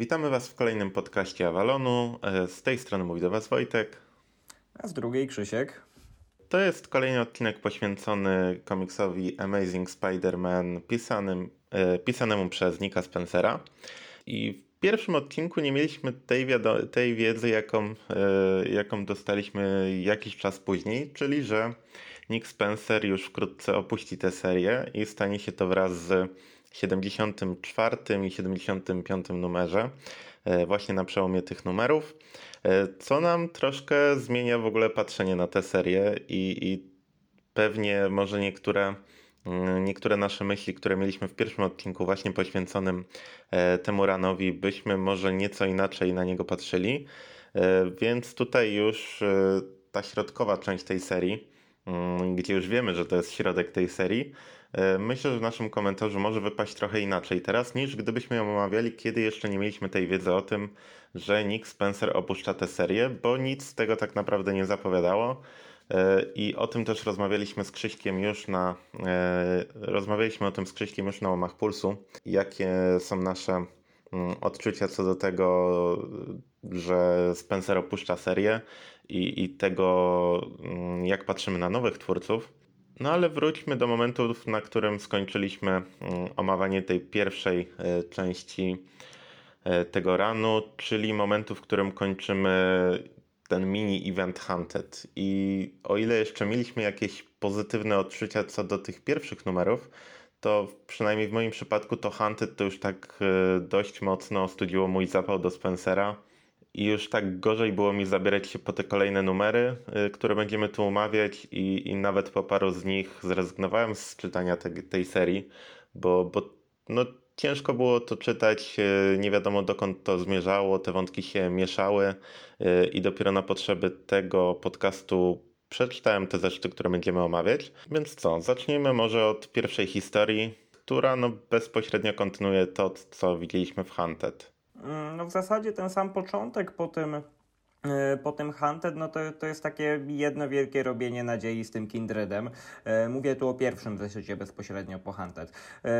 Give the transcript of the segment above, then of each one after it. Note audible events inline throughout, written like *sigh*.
Witamy Was w kolejnym podcaście Avalonu. E, Z tej strony mówi do Was Wojtek. A z drugiej Krzysiek. To jest kolejny odcinek poświęcony komiksowi Amazing Spider-Man pisanym, e, pisanemu przez Nicka Spencera. I w pierwszym odcinku nie mieliśmy tej, tej wiedzy, jaką, e, jaką dostaliśmy jakiś czas później, czyli że Nick Spencer już wkrótce opuści tę serię i stanie się to wraz z 74 i 75 numerze, e, właśnie na przełomie tych numerów, e, co nam troszkę zmienia w ogóle patrzenie na tę serię i, i pewnie może niektóre, mm, niektóre nasze myśli, które mieliśmy w pierwszym odcinku właśnie poświęconym e, temu ranowi, byśmy może nieco inaczej na niego patrzyli, więc tutaj już ta środkowa część tej serii, mm, gdzie już wiemy, że to jest środek tej serii, myślę, że w naszym komentarzu może wypaść trochę inaczej teraz, niż gdybyśmy ją omawiali, kiedy jeszcze nie mieliśmy tej wiedzy o tym, że Nick Spencer opuszcza tę serię, bo nic z tego tak naprawdę nie zapowiadało. E, I o tym też rozmawialiśmy z Krzyśkiem już na. E, rozmawialiśmy o tym z Krzyśkiem już na łamach pulsu. Jakie są nasze mm, odczucia co do tego, że Spencer opuszcza serię i, i tego, mm, jak patrzymy na nowych twórców. No ale wróćmy do momentu, na którym skończyliśmy mm, omawianie tej pierwszej e, części e, tego ranu, czyli momentu, w którym kończymy ten mini event Hunted. I o ile jeszcze mieliśmy jakieś pozytywne odczucia co do tych pierwszych numerów, to przynajmniej w moim przypadku to Hunted to już tak e, dość mocno studziło mój zapał do Spencera. I już tak gorzej było mi zabierać się po te kolejne numery, y, które będziemy tu omawiać, i, i nawet po paru z nich zrezygnowałem z czytania te, tej serii, bo, bo no, ciężko było to czytać, y, nie wiadomo dokąd to zmierzało, te wątki się mieszały, y, i dopiero na potrzeby tego podcastu przeczytałem te zeszyty, które będziemy omawiać. Więc co, zacznijmy może od pierwszej historii, która no, bezpośrednio kontynuuje to, co widzieliśmy w Hunted. Mm, No w zasadzie ten sam początek po tym, e, po tym Hunted, no to, to jest takie jedno wielkie robienie nadziei z tym Kindredem. E, Mówię tu o pierwszym zeszycie bezpośrednio po Hunted. E,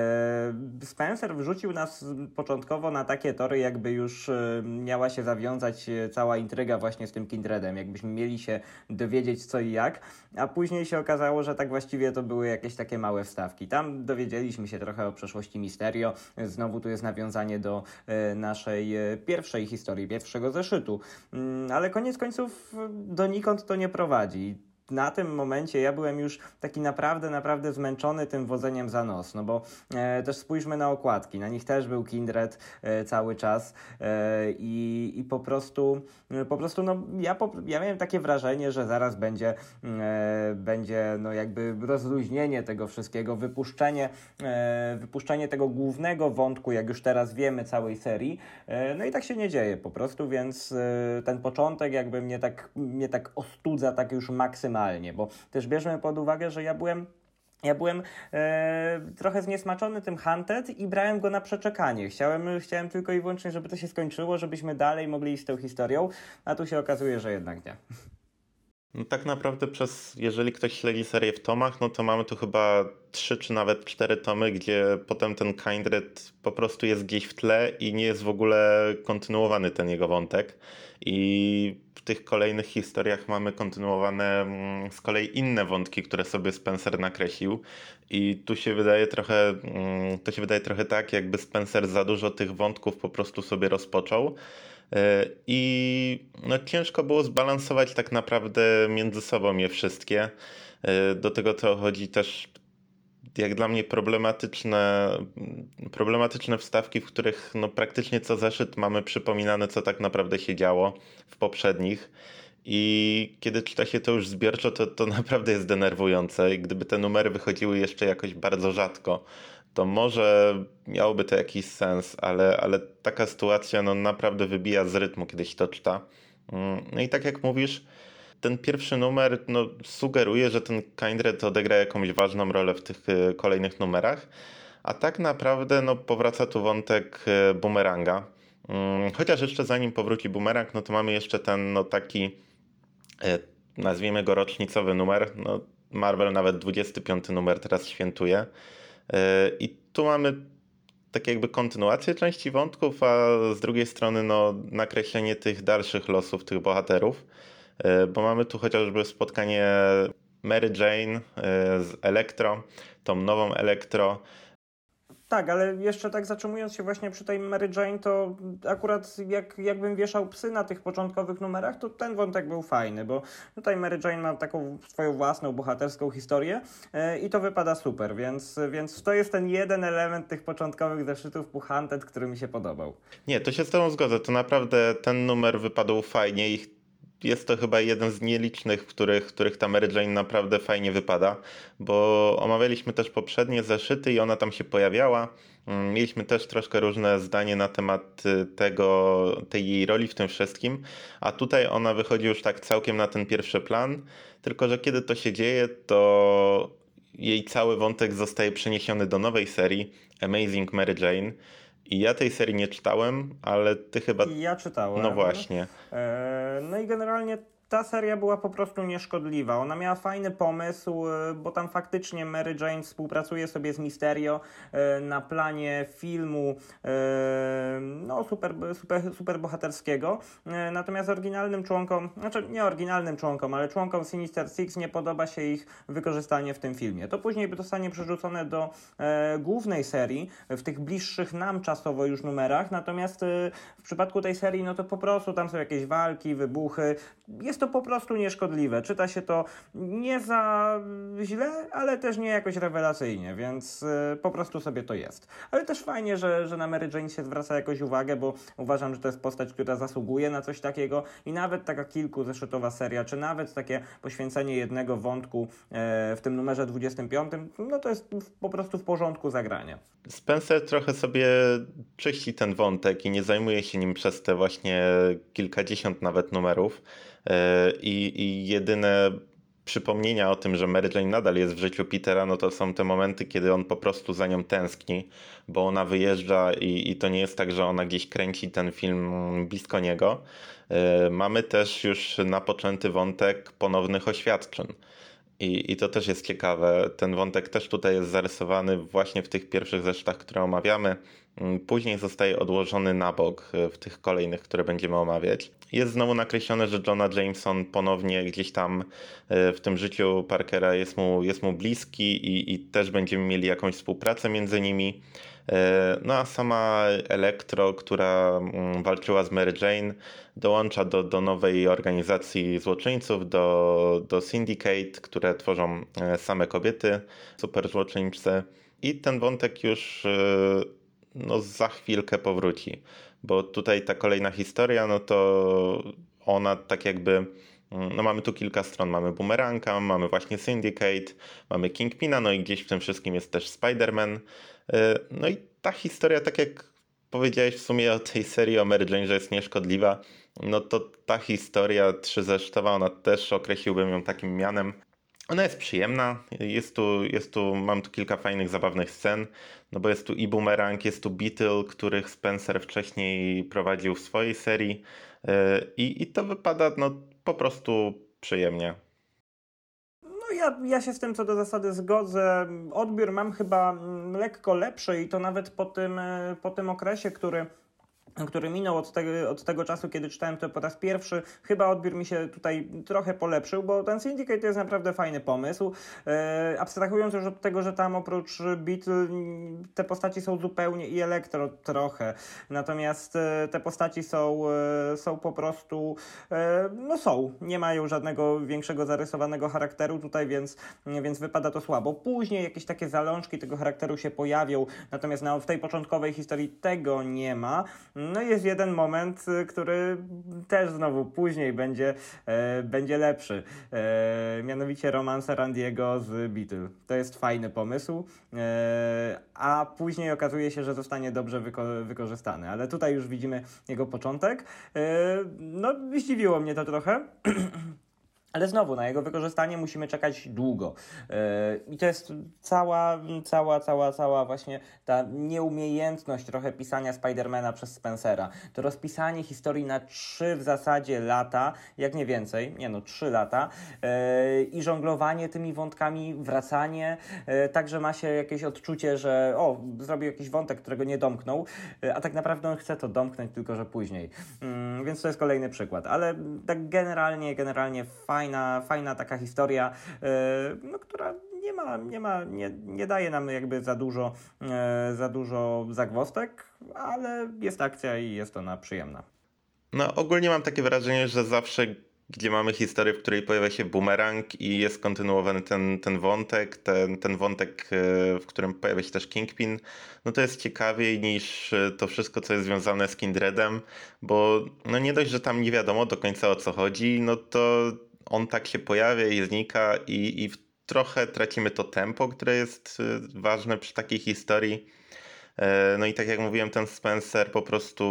Spencer wrzucił nas początkowo na takie tory, jakby już miała się zawiązać cała intryga właśnie z tym Kindredem, jakbyśmy mieli się dowiedzieć co i jak, a później się okazało, że tak właściwie to były jakieś takie małe wstawki. Tam dowiedzieliśmy się trochę o przeszłości Misterio, znowu tu jest nawiązanie do naszej pierwszej historii, pierwszego zeszytu, Mm, ale koniec końców e, donikąd to nie prowadzi na tym momencie ja byłem już taki naprawdę, naprawdę zmęczony tym wodzeniem za nos, no bo e, też spójrzmy na okładki, na nich też był Kindred e, cały czas e, i, i po prostu, e, po prostu no ja, po, ja miałem takie wrażenie, że zaraz będzie, e, będzie no jakby rozluźnienie tego wszystkiego, wypuszczenie, e, wypuszczenie tego głównego wątku, jak już teraz wiemy, całej serii, no i tak się nie dzieje po prostu, więc ten początek jakby mnie tak, mnie tak ostudza tak już maksymalnie, bo też bierzmy pod uwagę, że ja byłem ja byłem e, trochę zniesmaczony tym Hunted i brałem go na przeczekanie. Chciałem, chciałem tylko i wyłącznie, żeby to się skończyło, żebyśmy dalej mogli iść tą historią, a tu się okazuje, że jednak nie. No tak naprawdę przez, jeżeli ktoś śledzi serię w tomach, no to mamy tu chyba trzy czy nawet cztery tomy, gdzie potem ten Kindred po prostu jest gdzieś w tle i nie jest w ogóle kontynuowany ten jego wątek. I w tych kolejnych historiach mamy kontynuowane mm, z kolei inne wątki, które sobie Spencer nakreślił. I tu się wydaje trochę, mm, to się wydaje trochę tak, jakby Spencer za dużo tych wątków po prostu sobie rozpoczął. E, I no, ciężko było zbalansować tak naprawdę między sobą je wszystkie. E, Do tego to chodzi też jak dla mnie problematyczne, problematyczne wstawki, w których no, praktycznie co zeszyt mamy przypominane, co tak naprawdę się działo w poprzednich. I kiedy czyta się to już zbiorczo, to, to *laughs* naprawdę jest denerwujące. I gdyby te numery wychodziły jeszcze jakoś bardzo rzadko, to może miałoby to jakiś sens, ale, ale taka sytuacja no, naprawdę wybija z rytmu, kiedy się to czyta. Mm, No i tak jak mówisz, ten pierwszy numer no, sugeruje, że ten Kindred odegra jakąś ważną rolę w tych e, kolejnych numerach, a tak naprawdę no, powraca tu wątek e, bumeranga. Mm, Chociaż jeszcze zanim powróci bumerang, no to mamy jeszcze ten no, taki, e, nazwijmy go rocznicowy numer. No, Marvel nawet 25 numer teraz świętuje. I tu mamy tak jakby kontynuację części wątków, a z drugiej strony no, nakreślenie tych dalszych losów tych bohaterów, e, bo mamy tu chociażby spotkanie Mary Jane e, z Elektro, tą nową Elektro, tak, ale jeszcze tak zatrzymując się właśnie przy tej Mary Jane, to akurat jak, jakbym wieszał psy na tych początkowych numerach, to ten wątek był fajny, bo tutaj Mary Jane ma taką swoją własną bohaterską historię yy, i to wypada super, więc, więc to jest ten jeden element tych początkowych zeszytów Puchantet, który mi się podobał. Nie, to się z tobą zgodzę, to naprawdę ten numer wypadł fajnie i jest to chyba jeden z nielicznych, w których, których ta Mary Jane naprawdę fajnie wypada, bo omawialiśmy też poprzednie zeszyty i ona tam się pojawiała. Mm, mieliśmy też troszkę różne zdanie na temat y, tego, tej jej roli w tym wszystkim, a tutaj ona wychodzi już tak całkiem na ten pierwszy plan, tylko że kiedy to się dzieje, to jej cały wątek zostaje przeniesiony do nowej serii Amazing Mary Jane ja tej serii nie czytałem, ale ty chyba. Ja czytałem. No właśnie. E, no i generalnie ta seria była po prostu nieszkodliwa. Ona miała fajny pomysł, e, bo tam faktycznie Mary Jane współpracuje sobie z Misterio e, na planie filmu e, no, super, super, super bohaterskiego. Natomiast oryginalnym członkom, znaczy nie oryginalnym członkom, ale członkom Sinister Six nie podoba się ich wykorzystanie w tym filmie. To później zostanie przerzucone do głównej serii, w tych bliższych nam czasowo już numerach. Natomiast w przypadku tej serii, no to po prostu tam są jakieś walki, wybuchy. Jest to po prostu nieszkodliwe. Czyta się to nie za źle, ale też nie jakoś rewelacyjnie, więc y, po prostu sobie to jest. Ale też fajnie, że, że na Mary Jane się zwraca jakoś uwagę, bo uważam, że to jest postać, która zasługuje na coś takiego i nawet taka kilkuzeszytowa seria, czy nawet takie poświęcenie jednego wątku e, w tym numerze 25, no to jest po prostu w porządku zagrania. Spencer trochę sobie czyści ten wątek i nie zajmuje się nim przez te właśnie kilkadziesiąt nawet numerów. E, i, i jedyne przypomnienia o tym, że Mary Jane nadal jest w życiu Petera, no to są te momenty, kiedy on po prostu za nią tęskni, bo ona wyjeżdża i, i to nie jest tak, że ona gdzieś kręci ten film blisko niego. E, mamy też już napoczęty wątek ponownych oświadczeń. I, I to też jest ciekawe. Ten wątek też tutaj jest zarysowany właśnie w tych pierwszych zeszytach, które omawiamy. Mm, później zostaje odłożony na bok e, w tych kolejnych, które będziemy omawiać. Jest znowu nakreślone, że Johna Jameson ponownie gdzieś tam e, w tym życiu Parkera jest mu, jest mu bliski i, i też będziemy mieli jakąś współpracę między nimi. E, no a sama Elektro, która mm, walczyła z Mary Jane, dołącza do, do nowej organizacji złoczyńców, do, do Syndicate, które tworzą same kobiety, super złoczyńcy. I ten wątek już no, za chwilkę powróci, bo tutaj ta kolejna historia, no to ona tak jakby, mm, no mamy tu kilka stron, mamy Boomeranga, mamy właśnie Syndicate, mamy Kingpina, no i gdzieś w tym wszystkim jest też Spider-Man, y, no i ta historia, tak jak powiedziałeś w sumie o tej serii o Mary Jane, że jest nieszkodliwa, no to ta historia trzyzesztowa, ona też określiłbym ją takim mianem, ona jest przyjemna, jest tu, jest tu, mam tu kilka fajnych, zabawnych scen, no bo jest tu i Boomerang, jest tu Beetle, których Spencer wcześniej prowadził w swojej serii e, i, i to wypada no, po prostu przyjemnie. No ja, ja się z tym co do zasady zgodzę. Odbiór mam chyba mm, lekko lepszy i to nawet po tym, e, po tym okresie, który który minął od tego, od tego czasu, kiedy czytałem to po raz pierwszy, chyba odbiór mi się tutaj trochę polepszył, bo ten Syndicate to jest naprawdę fajny pomysł. E, abstrahując już od tego, że tam oprócz Beatle te postaci są zupełnie i Elektro trochę, natomiast e, te postaci są, e, są po prostu, e, no są, nie mają żadnego większego zarysowanego charakteru tutaj, więc, więc wypada to słabo. Później jakieś takie zalążki tego charakteru się pojawią, natomiast na, w tej początkowej historii tego nie ma. No jest jeden moment, y, który też znowu później będzie, e, będzie lepszy. E, mianowicie romanse Randiego z Beatle. To jest fajny pomysł, e, a później okazuje się, że zostanie dobrze wyko wykorzystany. Ale tutaj już widzimy jego początek. E, no, zdziwiło mnie to trochę. *clears throat* Ale znowu, na jego wykorzystanie musimy czekać długo. Yy, I to jest cała, cała, cała, cała właśnie ta nieumiejętność trochę pisania Spidermana przez Spencera. To rozpisanie historii na trzy w zasadzie lata, jak nie więcej, nie no, trzy lata yy, i żonglowanie tymi wątkami, wracanie, yy, także ma się jakieś odczucie, że o, zrobił jakiś wątek, którego nie domknął, a tak naprawdę on chce to domknąć, tylko że później. Yy, więc to jest kolejny przykład. Ale tak generalnie, generalnie fajna, fajna taka historia, yy, no, która nie ma, nie ma, nie, nie daje nam jakby za dużo, e, za dużo zagwostek, ale jest akcja i jest ona przyjemna. No, ogólnie mam takie wrażenie, że zawsze, gdzie mamy historię, w której pojawia się bumerang i jest kontynuowany ten, ten wątek, ten, ten wątek, e, w którym pojawia się też Kingpin, no to jest ciekawiej niż to wszystko, co jest związane z Kindredem, bo no nie dość, że tam nie wiadomo do końca o co chodzi, no to on tak się pojawia i znika i, i trochę tracimy to tempo, które jest e, ważne przy takiej historii. No i tak jak mówiłem, ten Spencer po prostu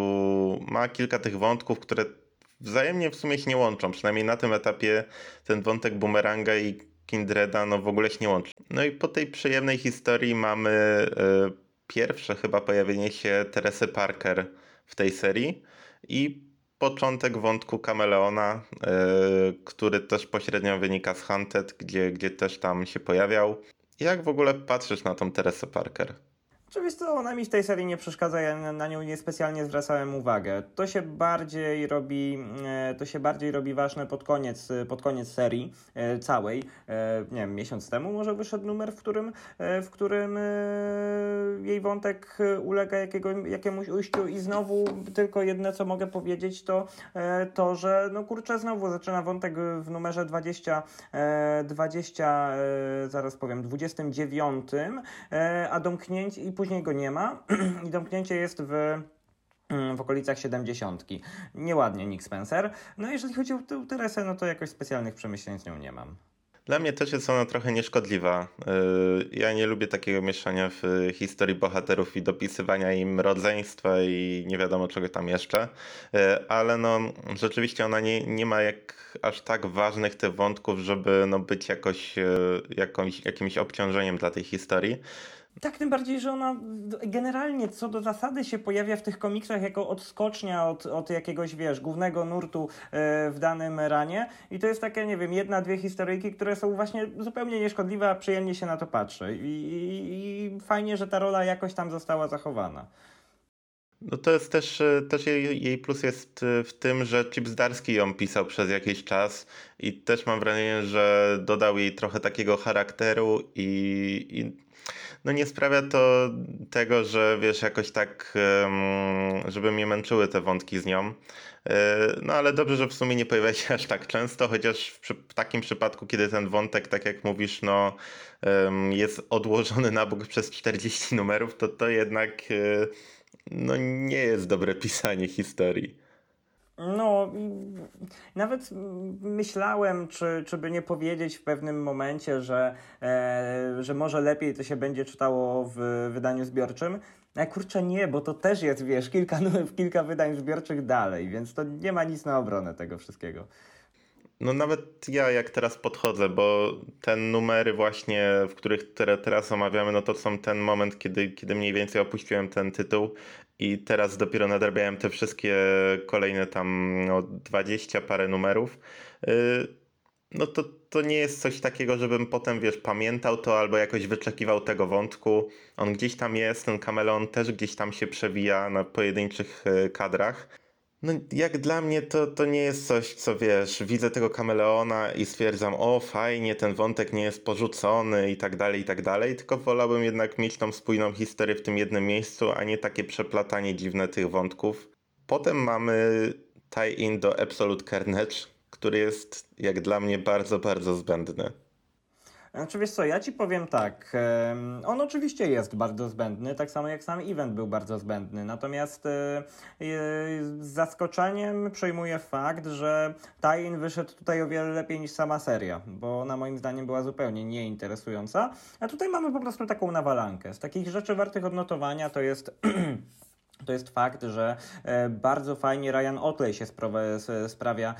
ma kilka tych wątków, które wzajemnie w sumie się nie łączą. Przynajmniej na tym etapie ten wątek Boomeranga i Kindreda no w ogóle się nie łączy. No i po tej przyjemnej historii mamy y, pierwsze chyba pojawienie się Teresy Parker w tej serii i początek wątku Kameleona, y, który też pośrednio wynika z Hunted, gdzie, gdzie też tam się pojawiał. Jak w ogóle patrzysz na tą Teresę Parker? Oczywiście ona mi w tej serii nie przeszkadza, ja na nią niespecjalnie zwracałem uwagę. To się bardziej robi, e, to się bardziej robi ważne pod koniec, pod koniec serii e, całej. E, nie wiem, miesiąc temu może wyszedł numer, w którym, w którym jej wątek ulega jakiego, jakiemuś ujściu i znowu tylko jedno, co mogę powiedzieć, to to, że no kurczę, znowu zaczyna wątek w numerze 20, 20 zaraz powiem, 29, a domknięcie i później go nie ma *clears throat* i domknięcie jest w mm, w okolicach 70. Nieładnie Nick Spencer. No jeżeli chodzi o Teresę, no to jakoś specjalnych przemyśleń z nią nie mam. Dla mnie też jest ona trochę nieszkodliwa. Y, ja nie lubię takiego mieszania w historii bohaterów i dopisywania im rodzeństwa i nie wiadomo czego tam jeszcze, y, ale no rzeczywiście ona nie, nie ma jak aż tak ważnych tych wątków, żeby no być jakoś, y, jakąś, jakimś obciążeniem dla tej historii. Tak, tym bardziej, że ona generalnie co do zasady się pojawia w tych komiksach jako odskocznia od, od jakiegoś, wiesz, głównego nurtu e, w danym ranie i to jest takie, nie wiem, jedna, dwie historyjki, które są właśnie zupełnie nieszkodliwe, a przyjemnie się na to patrzy i, i, i fajnie, że ta rola jakoś tam została zachowana. No to jest też, e, też jej, jej plus jest e, w tym, że Chip Zdarski ją pisał przez jakiś czas i też mam wrażenie, że dodał jej trochę takiego charakteru i, i no nie sprawia to tego, że wiesz, jakoś tak, żeby mnie męczyły te wątki z nią. E, no ale dobrze, że w sumie nie pojawia się aż tak często, chociaż w, w takim przypadku, kiedy ten wątek, tak jak mówisz, no jest odłożony na bok przez 40 numerów, to to jednak e, no nie jest dobre pisanie historii. No, nawet myślałem, czy, czy by nie powiedzieć w pewnym momencie, że, e, że może lepiej to się będzie czytało w wydaniu zbiorczym. A kurczę nie, bo to też jest, wiesz, kilka, *laughs* kilka wydań zbiorczych dalej, więc to nie ma nic na obronę tego wszystkiego. No nawet ja jak teraz podchodzę, bo te numery właśnie, w których teraz omawiamy, no to są ten moment, kiedy, kiedy mniej więcej opuściłem ten tytuł i teraz dopiero nadrabiałem te wszystkie kolejne tam no, 20 parę numerów. Y, no to, to nie jest coś takiego, żebym potem, wiesz, pamiętał to albo jakoś wyczekiwał tego wątku. On gdzieś tam jest, ten kameleon też gdzieś tam się przewija na pojedynczych y, kadrach. No, jak dla mnie to, to nie jest coś, co wiesz, widzę tego kameleona i stwierdzam, o fajnie, ten wątek nie jest porzucony i tak dalej, i tak dalej, tylko wolałbym jednak mieć tą spójną historię w tym jednym miejscu, a nie takie przeplatanie dziwne tych wątków. Potem mamy tie-in do Absolute Carnage, który jest jak dla mnie bardzo, bardzo zbędny. Znaczy co, ja ci powiem tak, on oczywiście jest bardzo zbędny, tak samo jak sam event był bardzo zbędny, natomiast e, z zaskoczeniem przejmuję fakt, że tie wyszedł tutaj o wiele lepiej niż sama seria, bo ona moim zdaniem była zupełnie nieinteresująca, a tutaj mamy po prostu taką nawalankę. Z takich rzeczy wartych odnotowania to jest *clears throat* to jest fakt, że e, bardzo fajnie Ryan Otley się sprawia e,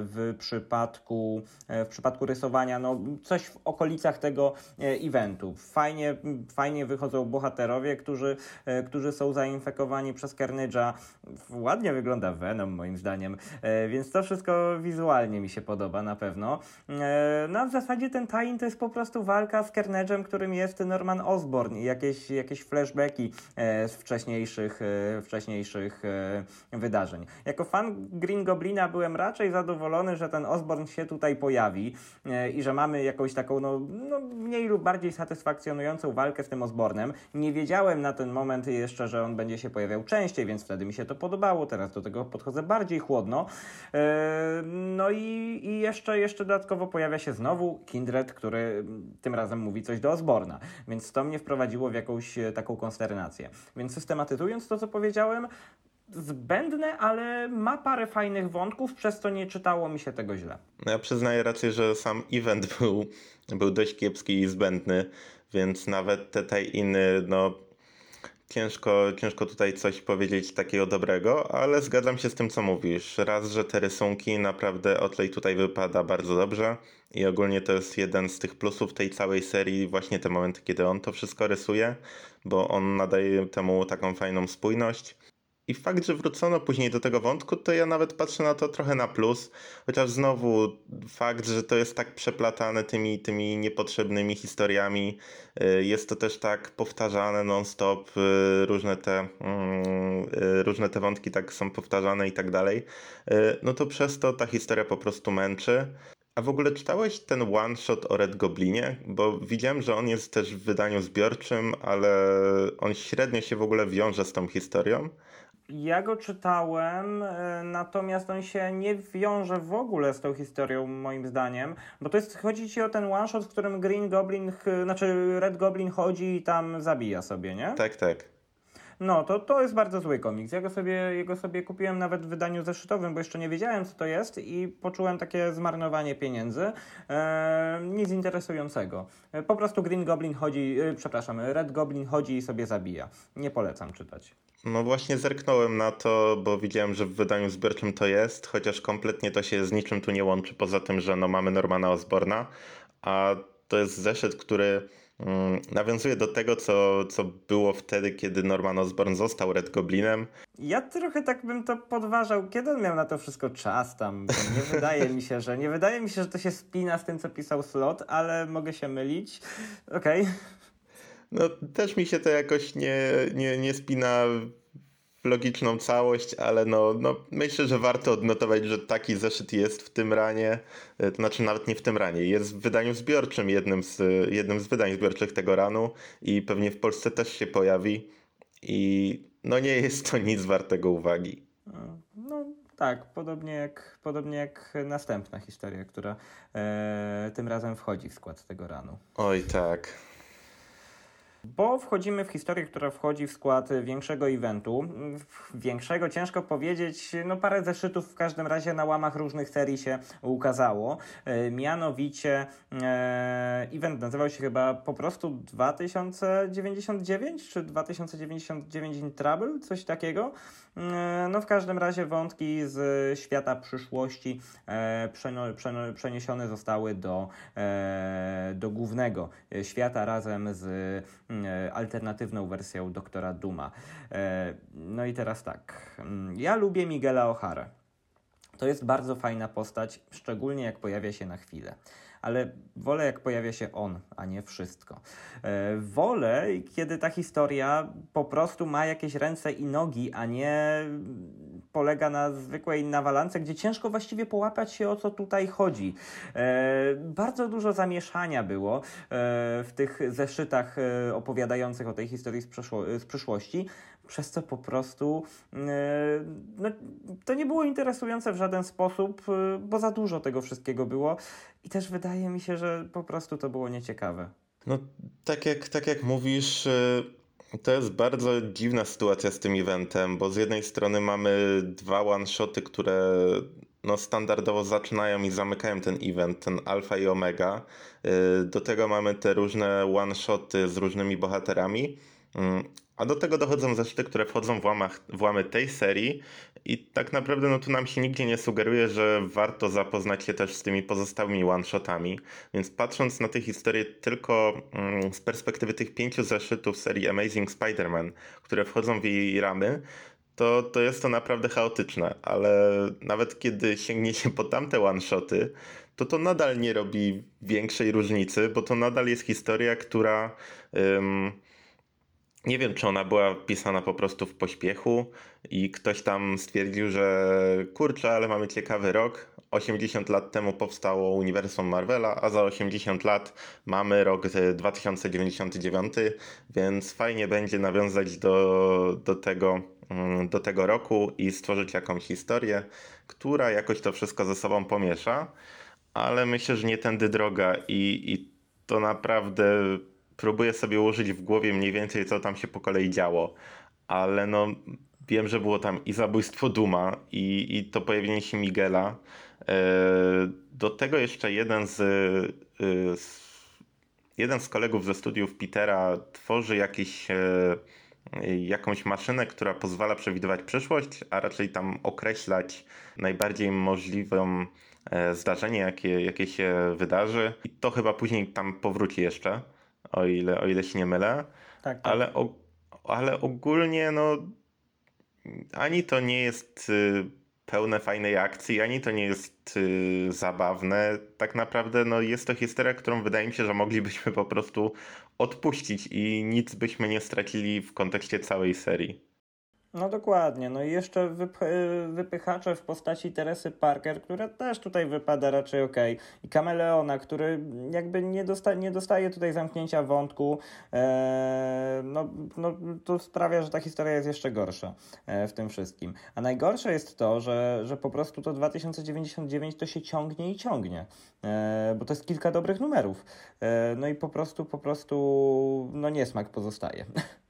w przypadku, e, w przypadku rysowania, no coś w okolicach tego eventu. Fajnie, fajnie wychodzą bohaterowie, którzy, którzy są zainfekowani przez Carnage'a. Ładnie wygląda Venom moim zdaniem, więc to wszystko wizualnie mi się podoba na pewno. No w zasadzie ten tie to jest po prostu walka z Carnage'em, którym jest Norman Osborn i jakieś, jakieś flashbacki z wcześniejszych, e, wcześniejszych e, wydarzeń. Jako fan Green Goblina byłem raczej zadowolony, że ten Osborn się tutaj pojawi e, i że mamy jakąś taką no, no, mniej lub bardziej satysfakcjonującą walkę z tym Osbornem. Nie wiedziałem na ten moment jeszcze, że on będzie się pojawiał częściej, więc wtedy mi się to podobało. Teraz do tego podchodzę bardziej chłodno. No i, i jeszcze, jeszcze dodatkowo pojawia się znowu Kindred, który mm, tym razem mówi coś do Osborna, więc to mnie wprowadziło w jakąś taką konsternację. Więc systematyzując to, co powiedziałem, zbędne, ale ma parę fajnych wątków, przez co nie czytało mi się tego źle. No Ja przyznaję raczej, że sam event *laughs* był, był dość kiepski i zbędny, więc nawet te tie-iny, no ciężko, ciężko tutaj coś powiedzieć takiego dobrego, ale zgadzam się z tym, co mówisz. Raz, że te rysunki naprawdę Otley tutaj wypada bardzo dobrze i ogólnie to jest jeden z tych plusów tej całej serii, właśnie te momenty, kiedy on to wszystko rysuje, bo on nadaje temu taką fajną spójność. I fakt, że wrócono później do tego wątku, to ja nawet patrzę na to trochę na plus. Chociaż znowu fakt, że to jest tak przeplatane tymi, tymi niepotrzebnymi historiami, y, jest to też tak powtarzane non-stop, y, różne te, mm, y, różne te wątki tak są powtarzane i tak dalej, no to przez to ta historia po prostu męczy. A w ogóle czytałeś ten one shot o Red Goblinie? Bo widziałem, że on jest też w wydaniu zbiorczym, ale on średnio się w ogóle wiąże z tą historią. Ja go czytałem, e, natomiast on się nie wiąże w ogóle z tą historią, moim zdaniem, bo to jest, chodzi ci o ten one shot, w którym Green Goblin, znaczy Red Goblin chodzi i tam zabija sobie, nie? Tak, tak. No, to, to jest bardzo zły komiks. Ja go sobie, jego sobie kupiłem nawet w wydaniu zeszytowym, bo jeszcze nie wiedziałem, co to jest i poczułem takie zmarnowanie pieniędzy. E, nic interesującego. E, po prostu Green Goblin chodzi, e, przepraszam, Red Goblin chodzi i sobie zabija. Nie polecam czytać. No właśnie zerknąłem na to, bo widziałem, że w wydaniu zbiorczym to jest, chociaż kompletnie to się z niczym tu nie łączy, poza tym, że no mamy Normana Osborna, a to jest zeszyt, który nawiązuje do tego, co, co było wtedy, kiedy Norman Osborn został Red Goblinem. Ja trochę tak bym to podważał, kiedy on miał na to wszystko czas tam. Nie *laughs* wydaje mi się, że nie wydaje mi się, że to się spina z tym, co pisał Slot, ale mogę się mylić. Okej. No też mi się to jakoś nie, nie, nie spina logiczną całość, ale no, no myślę, że warto odnotować, że taki zeszyt jest w tym ranie, e, to znaczy nawet nie w tym ranie, jest w wydaniu zbiorczym, jednym z, jednym z wydań zbiorczych tego ranu i pewnie w Polsce też się pojawi i no nie jest to nic wartego uwagi. No tak, podobnie jak, podobnie jak następna historia, która e, tym razem wchodzi w skład tego ranu. Oj tak. Bo wchodzimy w historię, która wchodzi w skład większego eventu. Większego ciężko powiedzieć, no parę zeszytów w każdym razie na łamach różnych serii się ukazało. E, mianowicie e, event nazywał się chyba po prostu 2099 czy 2099 in Trouble, coś takiego. E, no w każdym razie wątki z świata przyszłości przeniesione zostały do, do głównego świata razem z alternatywną wersją Doktora Duma. E, no i teraz tak. Mm, Ja lubię Miguela O'Hara. To jest bardzo fajna postać, szczególnie jak pojawia się na chwilę. Ale wolę, jak pojawia się on, a nie wszystko. E, wolę, kiedy ta historia po prostu ma jakieś ręce i nogi, a nie polega na zwykłej nawalance, gdzie ciężko właściwie połapać się, o co tutaj chodzi. E, bardzo dużo zamieszania było e, w tych zeszytach opowiadających o tej historii z, z przyszłości, przez co po prostu e, no, to nie było interesujące w żaden sposób, e, bo za dużo tego wszystkiego było i też wydaje mi się, że po prostu to było nieciekawe. No, tak jak, tak jak mówisz, y, to jest bardzo dziwna sytuacja z tym eventem, bo z jednej strony mamy dwa one-shoty, które no, standardowo zaczynają i zamykają ten event, ten alfa i omega. Do tego mamy te różne one-shoty z różnymi bohaterami. A do tego dochodzą zeszyty, które wchodzą w, łamach, w łamy tej serii i tak naprawdę no tu nam się nigdzie nie sugeruje, że warto zapoznać się też z tymi pozostałymi one-shotami. Więc patrząc na tę historię tylko mm, z perspektywy tych pięciu zeszytów serii Amazing Spider-Man, które wchodzą w jej ramy, to, to jest to naprawdę chaotyczne, ale nawet kiedy sięgnie się po tamte one-shoty, to to nadal nie robi większej różnicy, bo to nadal jest historia, która... Ym, nie wiem, czy ona była pisana po prostu w pośpiechu i ktoś tam stwierdził, że kurczę, ale mamy ciekawy rok. 80 lat temu powstało uniwersum Marvela, a za 80 lat mamy rok 2099, więc fajnie będzie nawiązać do, do, tego, mm, do tego roku i stworzyć jakąś historię, która jakoś to wszystko ze sobą pomiesza, ale myślę, że nie tędy droga i, i to naprawdę próbuję sobie ułożyć w głowie mniej więcej, co tam się po kolei działo, ale no wiem, że było tam i zabójstwo Duma, i, i to pojawienie się Miguela. E, do tego jeszcze jeden z, e, z jeden z kolegów ze studiów Petera tworzy jakiś, e, jakąś maszynę, która pozwala przewidywać przyszłość, a raczej tam określać najbardziej możliwą zdarzenie, jakie, jakie się wydarzy. I to chyba później tam powróci jeszcze o ile, o ile się nie mylę. Tak, tak. Ale, o, ale ogólnie no ani to nie jest y, pełne fajnej akcji, ani to nie jest y, zabawne. Tak naprawdę no, jest to historia, którą wydaje mi się, że moglibyśmy po prostu odpuścić i nic byśmy nie stracili w kontekście całej serii. No dokładnie. No i jeszcze wyp wypychacze w postaci Teresy Parker, która też tutaj wypada raczej ok. I Kameleona, który jakby nie, dosta nie dostaje tutaj zamknięcia wątku. Eee, no, no to sprawia, że ta historia jest jeszcze gorsza e, w tym wszystkim. A najgorsze jest to, że, że po prostu to 2099 to się ciągnie i ciągnie. E, bo to jest kilka dobrych numerów. E, no i po prostu, po prostu, no niesmak pozostaje. *laughs*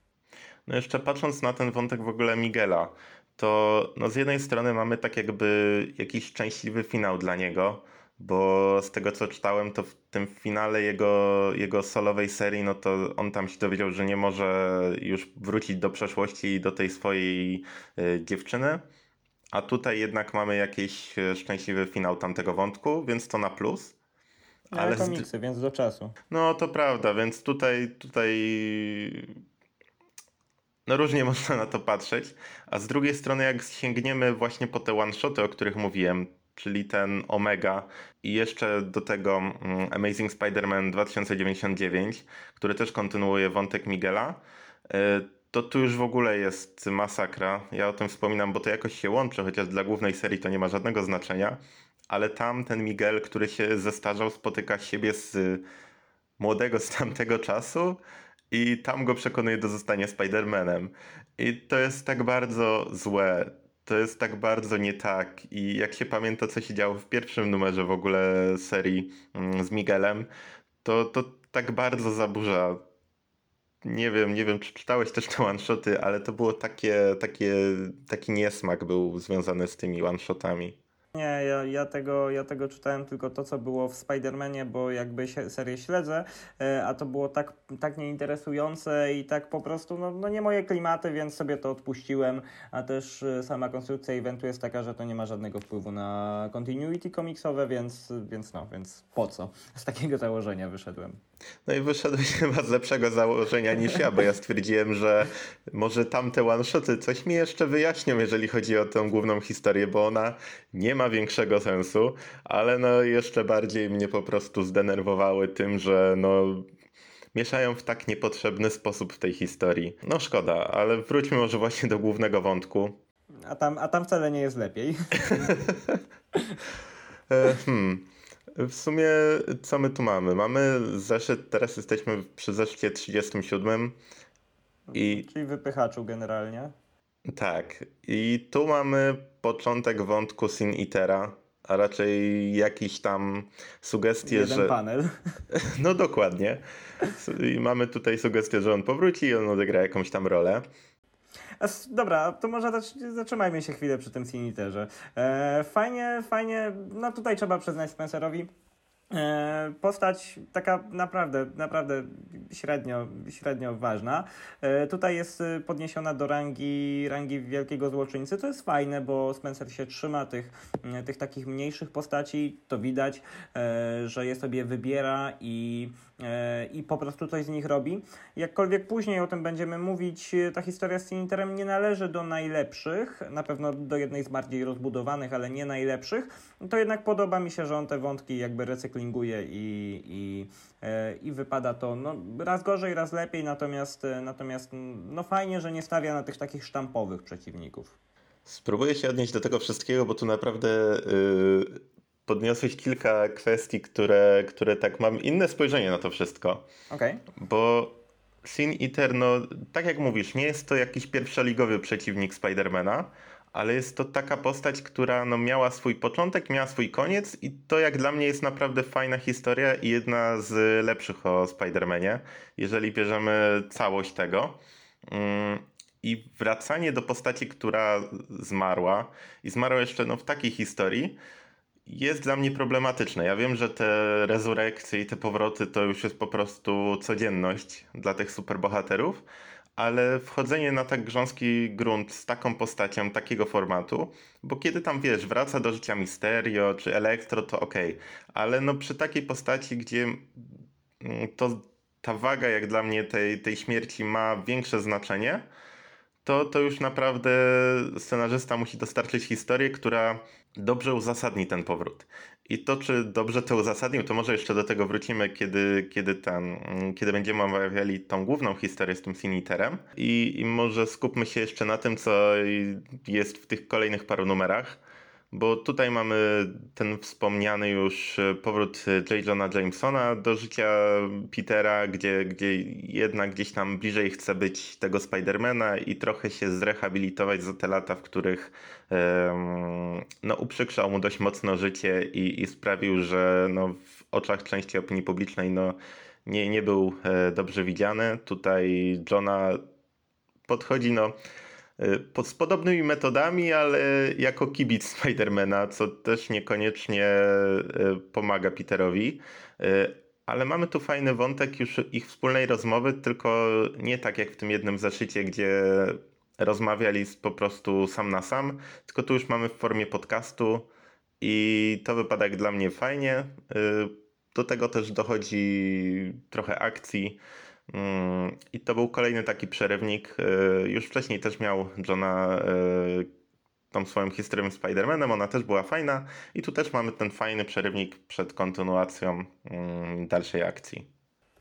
No jeszcze patrząc na ten wątek w ogóle Miguela, to no z jednej strony mamy tak jakby jakiś szczęśliwy finał dla niego, bo z tego co czytałem, to w tym finale jego, jego solowej serii, no to on tam się dowiedział, że nie może już wrócić do przeszłości i do tej swojej y, dziewczyny. A tutaj jednak mamy jakiś e, szczęśliwy finał tamtego wątku, więc to na plus. Ale komiksy, więc do czasu. No to prawda, więc tutaj, tutaj no różnie *laughs* można na to patrzeć, a z drugiej strony jak sięgniemy właśnie po te one-shoty, o których mówiłem, czyli ten Omega i jeszcze do tego mm, Amazing Spider-Man 2099, który też kontynuuje wątek Miguela, e, to tu już w ogóle jest masakra. Ja o tym wspominam, bo to jakoś się łączy, chociaż dla głównej serii to nie ma żadnego znaczenia, ale tam ten Miguel, który się zestarzał, spotyka siebie z młodego z tamtego czasu, i tam go przekonuje do zostania Spider-Manem. I to jest tak bardzo złe. To jest tak bardzo nie tak. I jak się pamięta, co się działo w pierwszym numerze w ogóle serii mm, z Miguelem, to, to tak bardzo zaburza. Nie wiem, nie wiem, czy czytałeś też te one-shoty, ale to było takie, takie, taki niesmak był związany z tymi one-shotami. Nie, ja, ja, tego, ja tego czytałem tylko to, co było w Spider-Manie, bo jakby się, serię śledzę, e, a to było tak, tak nieinteresujące i tak po prostu, no, no nie moje klimaty, więc sobie to odpuściłem, a też e, sama konstrukcja eventu jest taka, że to nie ma żadnego wpływu na continuity komiksowe, więc, więc no, więc po co? Z takiego założenia wyszedłem. No i wyszedłeś *laughs* chyba z lepszego założenia niż ja, bo ja stwierdziłem, że może tamte one-shoty coś mi jeszcze wyjaśnią, jeżeli chodzi o tę główną historię, bo ona nie ma większego sensu, ale no jeszcze bardziej mnie po prostu zdenerwowały tym, że no mieszają w tak niepotrzebny sposób w tej historii. No szkoda, ale wróćmy może właśnie do głównego wątku. A tam, a tam wcale nie jest lepiej. *laughs* E, hmm. W sumie co my tu mamy? Mamy zeszyt, teraz jesteśmy przy zeszycie 37 i... Czyli wypychaczu generalnie. Tak. I tu mamy początek wątku Sin Itera, a raczej jakiś tam sugestie, Jeden że... panel. *laughs* No dokładnie. I mamy tutaj sugestię, że on powróci i on odegra jakąś tam rolę. Dobra, to może zatrzymajmy się chwilę przy tym Siniterze. E, fajnie, fajnie, no tutaj trzeba przyznać Spencerowi, E, Postać taka naprawdę, naprawdę średnio, średnio ważna. E, Tutaj jest e, podniesiona do rangi, rangi wielkiego złoczyńcy. To jest fajne, bo Spencer się trzyma tych, tych takich mniejszych postaci. To widać, że je sobie wybiera i, i po prostu coś z nich robi. Jakkolwiek później o tym będziemy mówić, e, ta historia z Ciniterem nie należy do najlepszych, na pewno do jednej z bardziej rozbudowanych, ale nie najlepszych. To jednak podoba mi się, że on te wątki jakby recyklinguje i, i, e, i wypada to no, raz gorzej, raz lepiej, natomiast, e, natomiast mm, no fajnie, że nie stawia na tych takich sztampowych przeciwników. Spróbuję się odnieść do tego wszystkiego, bo tu naprawdę yy, podniosłeś kilka kwestii, które, które tak mam inne spojrzenie na to wszystko. Okej. Bo Sin Eater, no tak jak mówisz, nie jest to jakiś pierwszoligowy przeciwnik Spidermana, ale jest to taka postać, która no, miała swój początek, miała swój koniec i to jak dla mnie jest naprawdę fajna historia i jedna z lepszych o Spidermanie, jeżeli bierzemy całość tego. Mm, I wracanie do postaci, która zmarła i zmarła jeszcze no, w takiej historii, jest dla mnie problematyczne. Ja wiem, że te rezurekcje i te powroty to już jest po prostu codzienność dla tych superbohaterów, ale wchodzenie na tak grząski grunt z taką postacią, takiego formatu, bo kiedy tam wiesz, wraca do życia Misterio czy Elektro, to okej, ale no przy takiej postaci, gdzie mm, to ta waga jak dla mnie tej, tej śmierci ma większe znaczenie, to, to już naprawdę scenarzysta musi dostarczyć historię, która dobrze uzasadni ten powrót. I to, czy dobrze to uzasadnił, to może jeszcze do tego wrócimy, kiedy, kiedy, ten, kiedy będziemy omawiali tą główną historię z tym Siniterem. I, I może skupmy się jeszcze na tym, co jest w tych kolejnych paru numerach. Bo tutaj mamy ten wspomniany już powrót J. Johna Jamesona do życia Petera, gdzie, gdzie jednak gdzieś tam bliżej chce być tego Spidermana i trochę się zrehabilitować za te lata, w których em, no, uprzykrzał mu dość mocno życie i, i sprawił, że no, w oczach części opinii publicznej no, nie, nie był e, dobrze widziany. Tutaj Johna podchodzi no pod, z podobnymi metodami, ale jako kibic Spidermana, co też niekoniecznie y, pomaga Peterowi. Y, Ale mamy tu fajny wątek już ich wspólnej rozmowy, tylko nie tak jak w tym jednym zaszycie, gdzie rozmawiali po prostu sam na sam, tylko tu już mamy w formie podcastu i to wypada jak dla mnie fajnie. Y, Do tego też dochodzi trochę akcji. Mm, I to był kolejny taki przerywnik. Y, Już wcześniej też miał Johna y, tą swoją historię z Spider-Manem, ona też była fajna. I tu też mamy ten fajny przerywnik przed kontynuacją mm, dalszej akcji.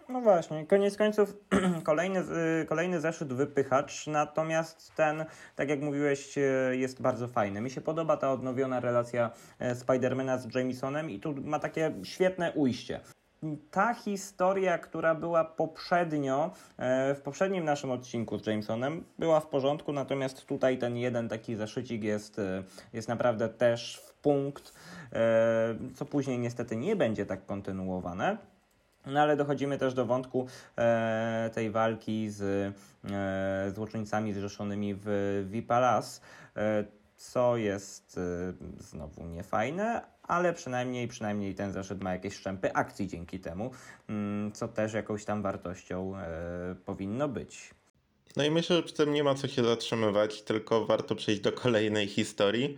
No właśnie, koniec końców *clears throat* kolejny, z- kolejny zeszyt wypychacz, natomiast ten, tak jak mówiłeś, jest bardzo fajny. Mi się podoba ta odnowiona relacja e, Spidermana z Jamesonem i tu ma takie świetne ujście. Ta historia, która była poprzednio, e, w poprzednim naszym odcinku z Jamesonem, była w porządku, natomiast tutaj ten jeden taki zaszycik jest, e, jest naprawdę też w punkt, e, co później niestety nie będzie tak kontynuowane. No ale dochodzimy też do wątku e, tej walki z e, złoczyńcami zrzeszonymi w Vipalas, e, co jest e, znowu niefajne, ale przynajmniej, przynajmniej ten zeszyt ma jakieś szczępy akcji dzięki temu, mm, co też jakąś tam wartością e, powinno być. No i myślę, że przy tym nie ma co się zatrzymywać, tylko warto przejść do kolejnej historii,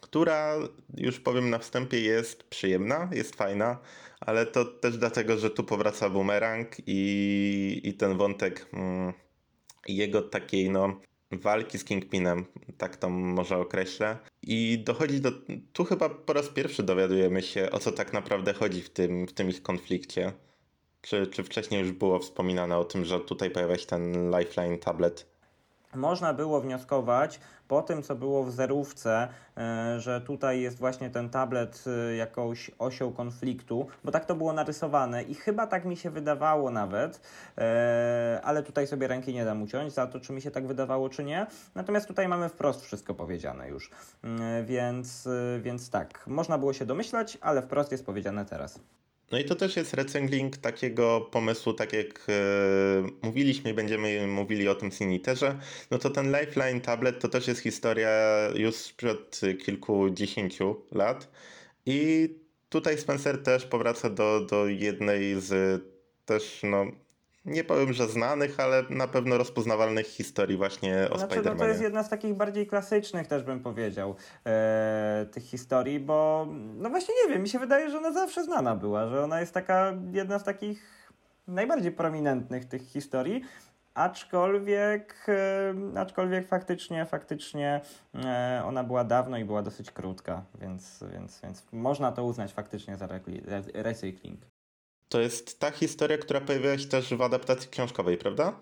która już powiem na wstępie jest przyjemna, jest fajna, ale to też dlatego, że tu powraca bumerang i, i ten wątek mm, jego takiej no walki z Kingpinem, tak to może określę. I dochodzi do. Tu chyba po raz pierwszy dowiadujemy się, o co tak naprawdę chodzi w tym, w tym ich konflikcie. Czy, czy wcześniej już było wspominane o tym, że tutaj pojawia się ten Lifeline tablet? Można było wnioskować po tym, co było w zerówce, e, że tutaj jest właśnie ten tablet e, jakąś osią konfliktu, bo tak to było narysowane i chyba tak mi się wydawało nawet, e, ale tutaj sobie ręki nie dam uciąć za to, czy mi się tak wydawało, czy nie. Natomiast tutaj mamy wprost wszystko powiedziane już, Mm, więc, więc tak, można było się domyślać, ale wprost jest powiedziane teraz. No i to też jest recykling takiego pomysłu, tak jak e, mówiliśmy będziemy mówili o tym Siniterze, no to ten Lifeline tablet to też jest historia już sprzed kilkudziesięciu lat. I tutaj Spencer też powraca do, do jednej z też, no, nie powiem, że znanych, ale na pewno rozpoznawalnych historii właśnie o Znaczy, no to Spider-Manie. jest jedna z takich bardziej klasycznych też bym powiedział e, tych historii, bo no właśnie nie wiem, mi się wydaje, że ona zawsze znana była, że ona jest taka jedna z takich najbardziej prominentnych tych historii, aczkolwiek, e, aczkolwiek faktycznie, faktycznie e, ona była dawno i była dosyć krótka, więc, więc, więc można to uznać faktycznie za recykling. To jest ta historia, która pojawiła się też w adaptacji książkowej, prawda?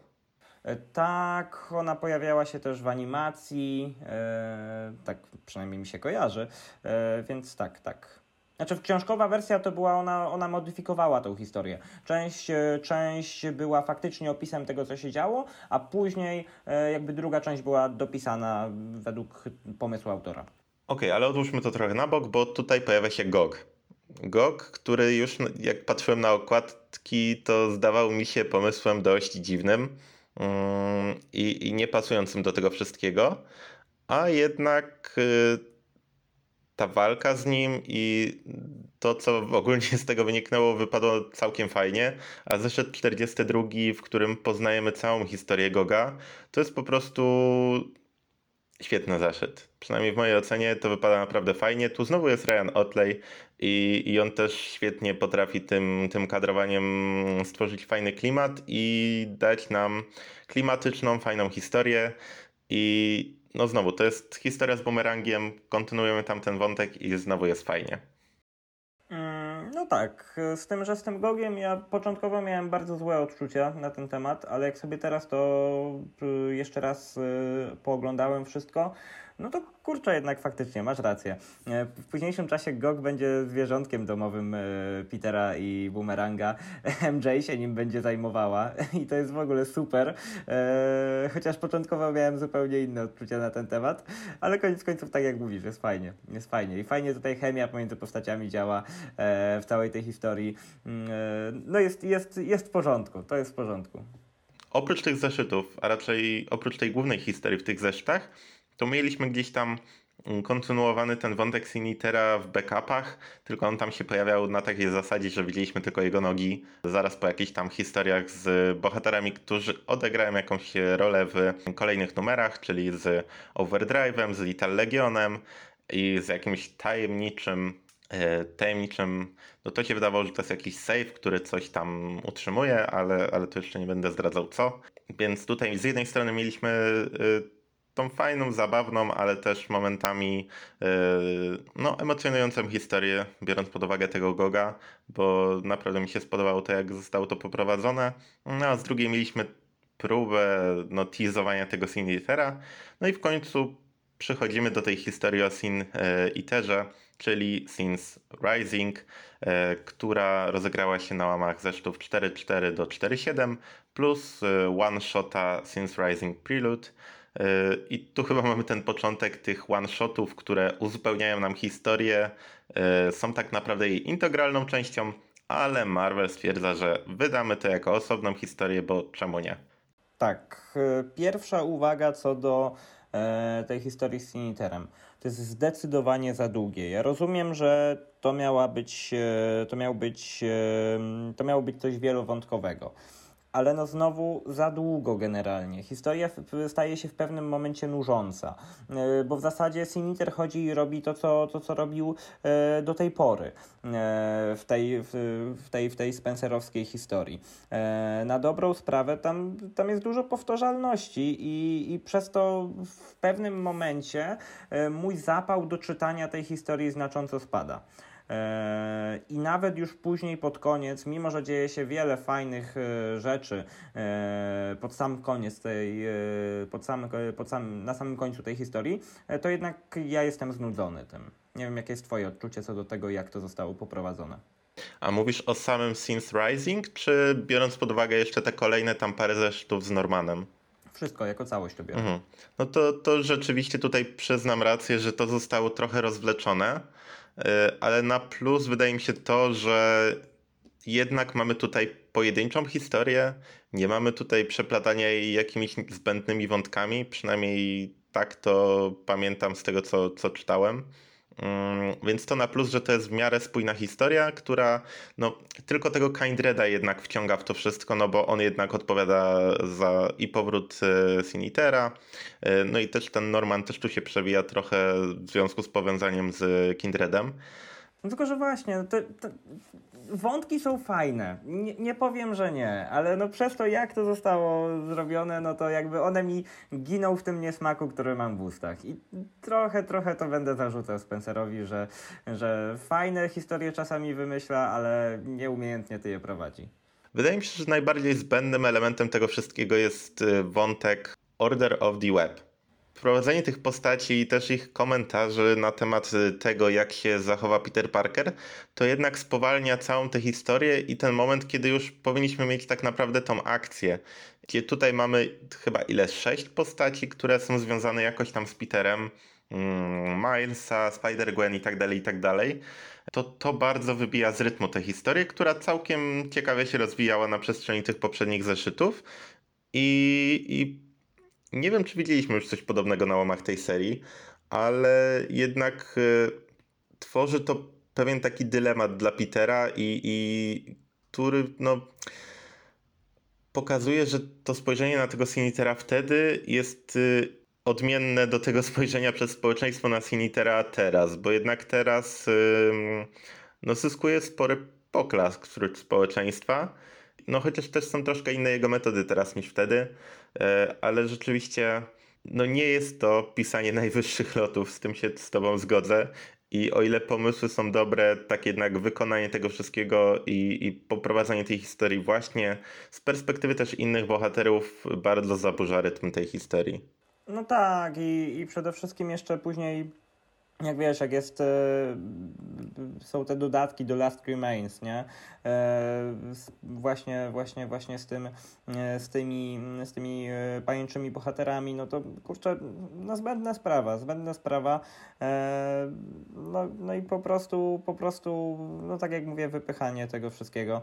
E, Tak, ona pojawiała się też w animacji, e, tak przynajmniej mi się kojarzy, e, więc tak, tak. Znaczy, książkowa wersja to była, ona, ona modyfikowała tą historię. Część, e, część była faktycznie opisem tego, co się działo, a później e, jakby druga część była dopisana według pomysłu autora. Okej, ale odłóżmy to trochę na bok, bo tutaj pojawia się GOG. GOG, który już jak patrzyłem na okładki, to zdawał mi się pomysłem dość dziwnym mm, i, i nie pasującym do tego wszystkiego, a jednak y, ta walka z nim i to, co ogólnie z tego wyniknęło, wypadło całkiem fajnie, a zeszedł 42, w którym poznajemy całą historię Goga, to jest po prostu świetny zaszedł. Przynajmniej w mojej ocenie to wypada naprawdę fajnie. Tu znowu jest Ryan Otley i, i on też świetnie potrafi tym, tym kadrowaniem stworzyć fajny klimat i dać nam klimatyczną, fajną historię. I no znowu, to jest historia z bumerangiem, kontynuujemy tam ten wątek i znowu jest fajnie. No tak, z tym, że z tym Gogiem ja początkowo miałem bardzo złe odczucia na ten temat, ale jak sobie teraz to y, jeszcze raz y, pooglądałem wszystko, no to kurczę, jednak faktycznie masz rację. E, W późniejszym czasie Gog będzie zwierzątkiem domowym e, Petera i Boomeranga. *laughs* MJ się nim będzie zajmowała *laughs* i to jest w ogóle super. E, Chociaż początkowo miałem zupełnie inne odczucia na ten temat, ale koniec końców, tak jak mówisz, jest fajnie. Jest fajnie. I fajnie tutaj chemia pomiędzy postaciami działa w całej tej historii. Mm, No jest, jest, jest w porządku, to jest w porządku. Oprócz tych zeszytów, a raczej oprócz tej głównej historii w tych zeszytach, to mieliśmy gdzieś tam mm, kontynuowany ten wątek Sinitera w backupach, tylko on tam się pojawiał na takiej zasadzie, że widzieliśmy tylko jego nogi, zaraz po jakichś tam historiach z bohaterami, którzy odegrają jakąś rolę w kolejnych numerach, czyli z Overdrive'em, z Little Legionem i z jakimś tajemniczym e, tajemniczym, no to się wydawało, że to jest jakiś save, który coś tam utrzymuje, ale, ale to jeszcze nie będę zdradzał co. Więc tutaj z jednej strony mieliśmy y, tą fajną, zabawną, ale też momentami y, no, emocjonującą historię, biorąc pod uwagę tego Goga, bo naprawdę mi się spodobało to, jak zostało to poprowadzone. No a z drugiej mieliśmy próbę no, teasowania tego Sin Eatera. No i w końcu przechodzimy do tej historii o Sin y, Eaterze, czyli Sins Rising, e, która rozegrała się na łamach zesztów 4.4 do 4.7 plus e, one-shota Sins Rising Prelude. E, I tu chyba mamy ten początek tych one-shotów, które uzupełniają nam historię, e, są tak naprawdę jej integralną częścią, ale Marvel stwierdza, że wydamy to jako osobną historię, bo czemu nie? Tak, e, pierwsza uwaga co do tej historii z Siniterem. To jest zdecydowanie za długie. Ja rozumiem, że to miała być, to miał być, to miało być coś wielowątkowego. Ale no znowu za długo generalnie. Historia staje się w pewnym momencie nużąca, e, bo w zasadzie Siniter chodzi i robi to, co, to, co robił e, do tej pory e, w tej, w, tej, w tej Spencerowskiej historii. Na dobrą sprawę tam, tam jest dużo powtarzalności i, i przez to w pewnym momencie mój zapał do czytania tej historii znacząco spada. E, I nawet już później pod koniec, mimo że dzieje się wiele fajnych e, rzeczy e, pod sam koniec tej, e, pod sam, pod sam, na samym końcu tej historii, e, to jednak ja jestem znudzony tym. Nie wiem, jakie jest Twoje odczucie co do tego, jak to zostało poprowadzone. A mówisz o samym Sins Rising, czy biorąc pod uwagę jeszcze te kolejne tam parę zeszytów z Normanem? Wszystko jako całość to biorę. Mhm. No to, to rzeczywiście tutaj przyznam rację, że to zostało trochę rozwleczone, ale na plus wydaje mi się to, że jednak mamy tutaj pojedynczą historię, nie mamy tutaj przeplatania jej jakimiś zbędnymi wątkami, przynajmniej tak to pamiętam z tego, co, co czytałem. Mm, Więc to na plus, że to jest w miarę spójna historia, która no, tylko tego Kindreda jednak wciąga w to wszystko, no bo on jednak odpowiada za i powrót e, Sinitera, e, no i też ten Norman też tu się przewija trochę w związku z powiązaniem z Kindredem. No tylko, że właśnie, te, te wątki są fajne. Nie, nie powiem, że nie, ale no przez to, jak to zostało zrobione, no to jakby one mi giną w tym niesmaku, który mam w ustach. I trochę, trochę to będę zarzucał Spencerowi, że, że fajne historie czasami wymyśla, ale nieumiejętnie ty je prowadzi. Wydaje mi się, że najbardziej zbędnym elementem tego wszystkiego jest y, wątek Order of the Web. Wprowadzenie tych postaci i też ich komentarzy na temat y, tego, jak się zachowa Peter Parker, to jednak spowalnia całą tę historię i ten moment, kiedy już powinniśmy mieć tak naprawdę tą akcję. Gdzie tutaj mamy chyba ile? Sześć postaci, które są związane jakoś tam z Peterem. mm, Milesa, Spider-Gwen i tak dalej, i tak dalej to to bardzo wybija z rytmu tę historię, która całkiem ciekawie się rozwijała na przestrzeni tych poprzednich zeszytów. I, I nie wiem, czy widzieliśmy już coś podobnego na łamach tej serii, ale jednak y, tworzy to pewien taki dylemat dla Petera i, i który no pokazuje, że to spojrzenie na tego Sinitera wtedy jest y, odmienne do tego *laughs* spojrzenia przez społeczeństwo na Sinitera teraz, bo jednak teraz no, zyskuje spory poklask wśród społeczeństwa. No chociaż też są troszkę inne jego metody teraz niż wtedy, ale rzeczywiście no nie jest to pisanie najwyższych lotów, z tym się z tobą zgodzę. I o ile pomysły są dobre, tak jednak wykonanie tego wszystkiego i, i poprowadzenie tej historii właśnie z perspektywy też innych bohaterów bardzo zaburza rytm tej historii. No tak, i, i przede wszystkim jeszcze później, jak wiesz, jak jest, e, są te dodatki do Last Remains, nie? E, właśnie, właśnie, właśnie z tym, e, z tymi, z tymi pajęczymi bohaterami, no to kurczę, no zbędna sprawa, zbędna sprawa. No, no i po prostu, po prostu, no tak jak mówię, wypychanie tego wszystkiego.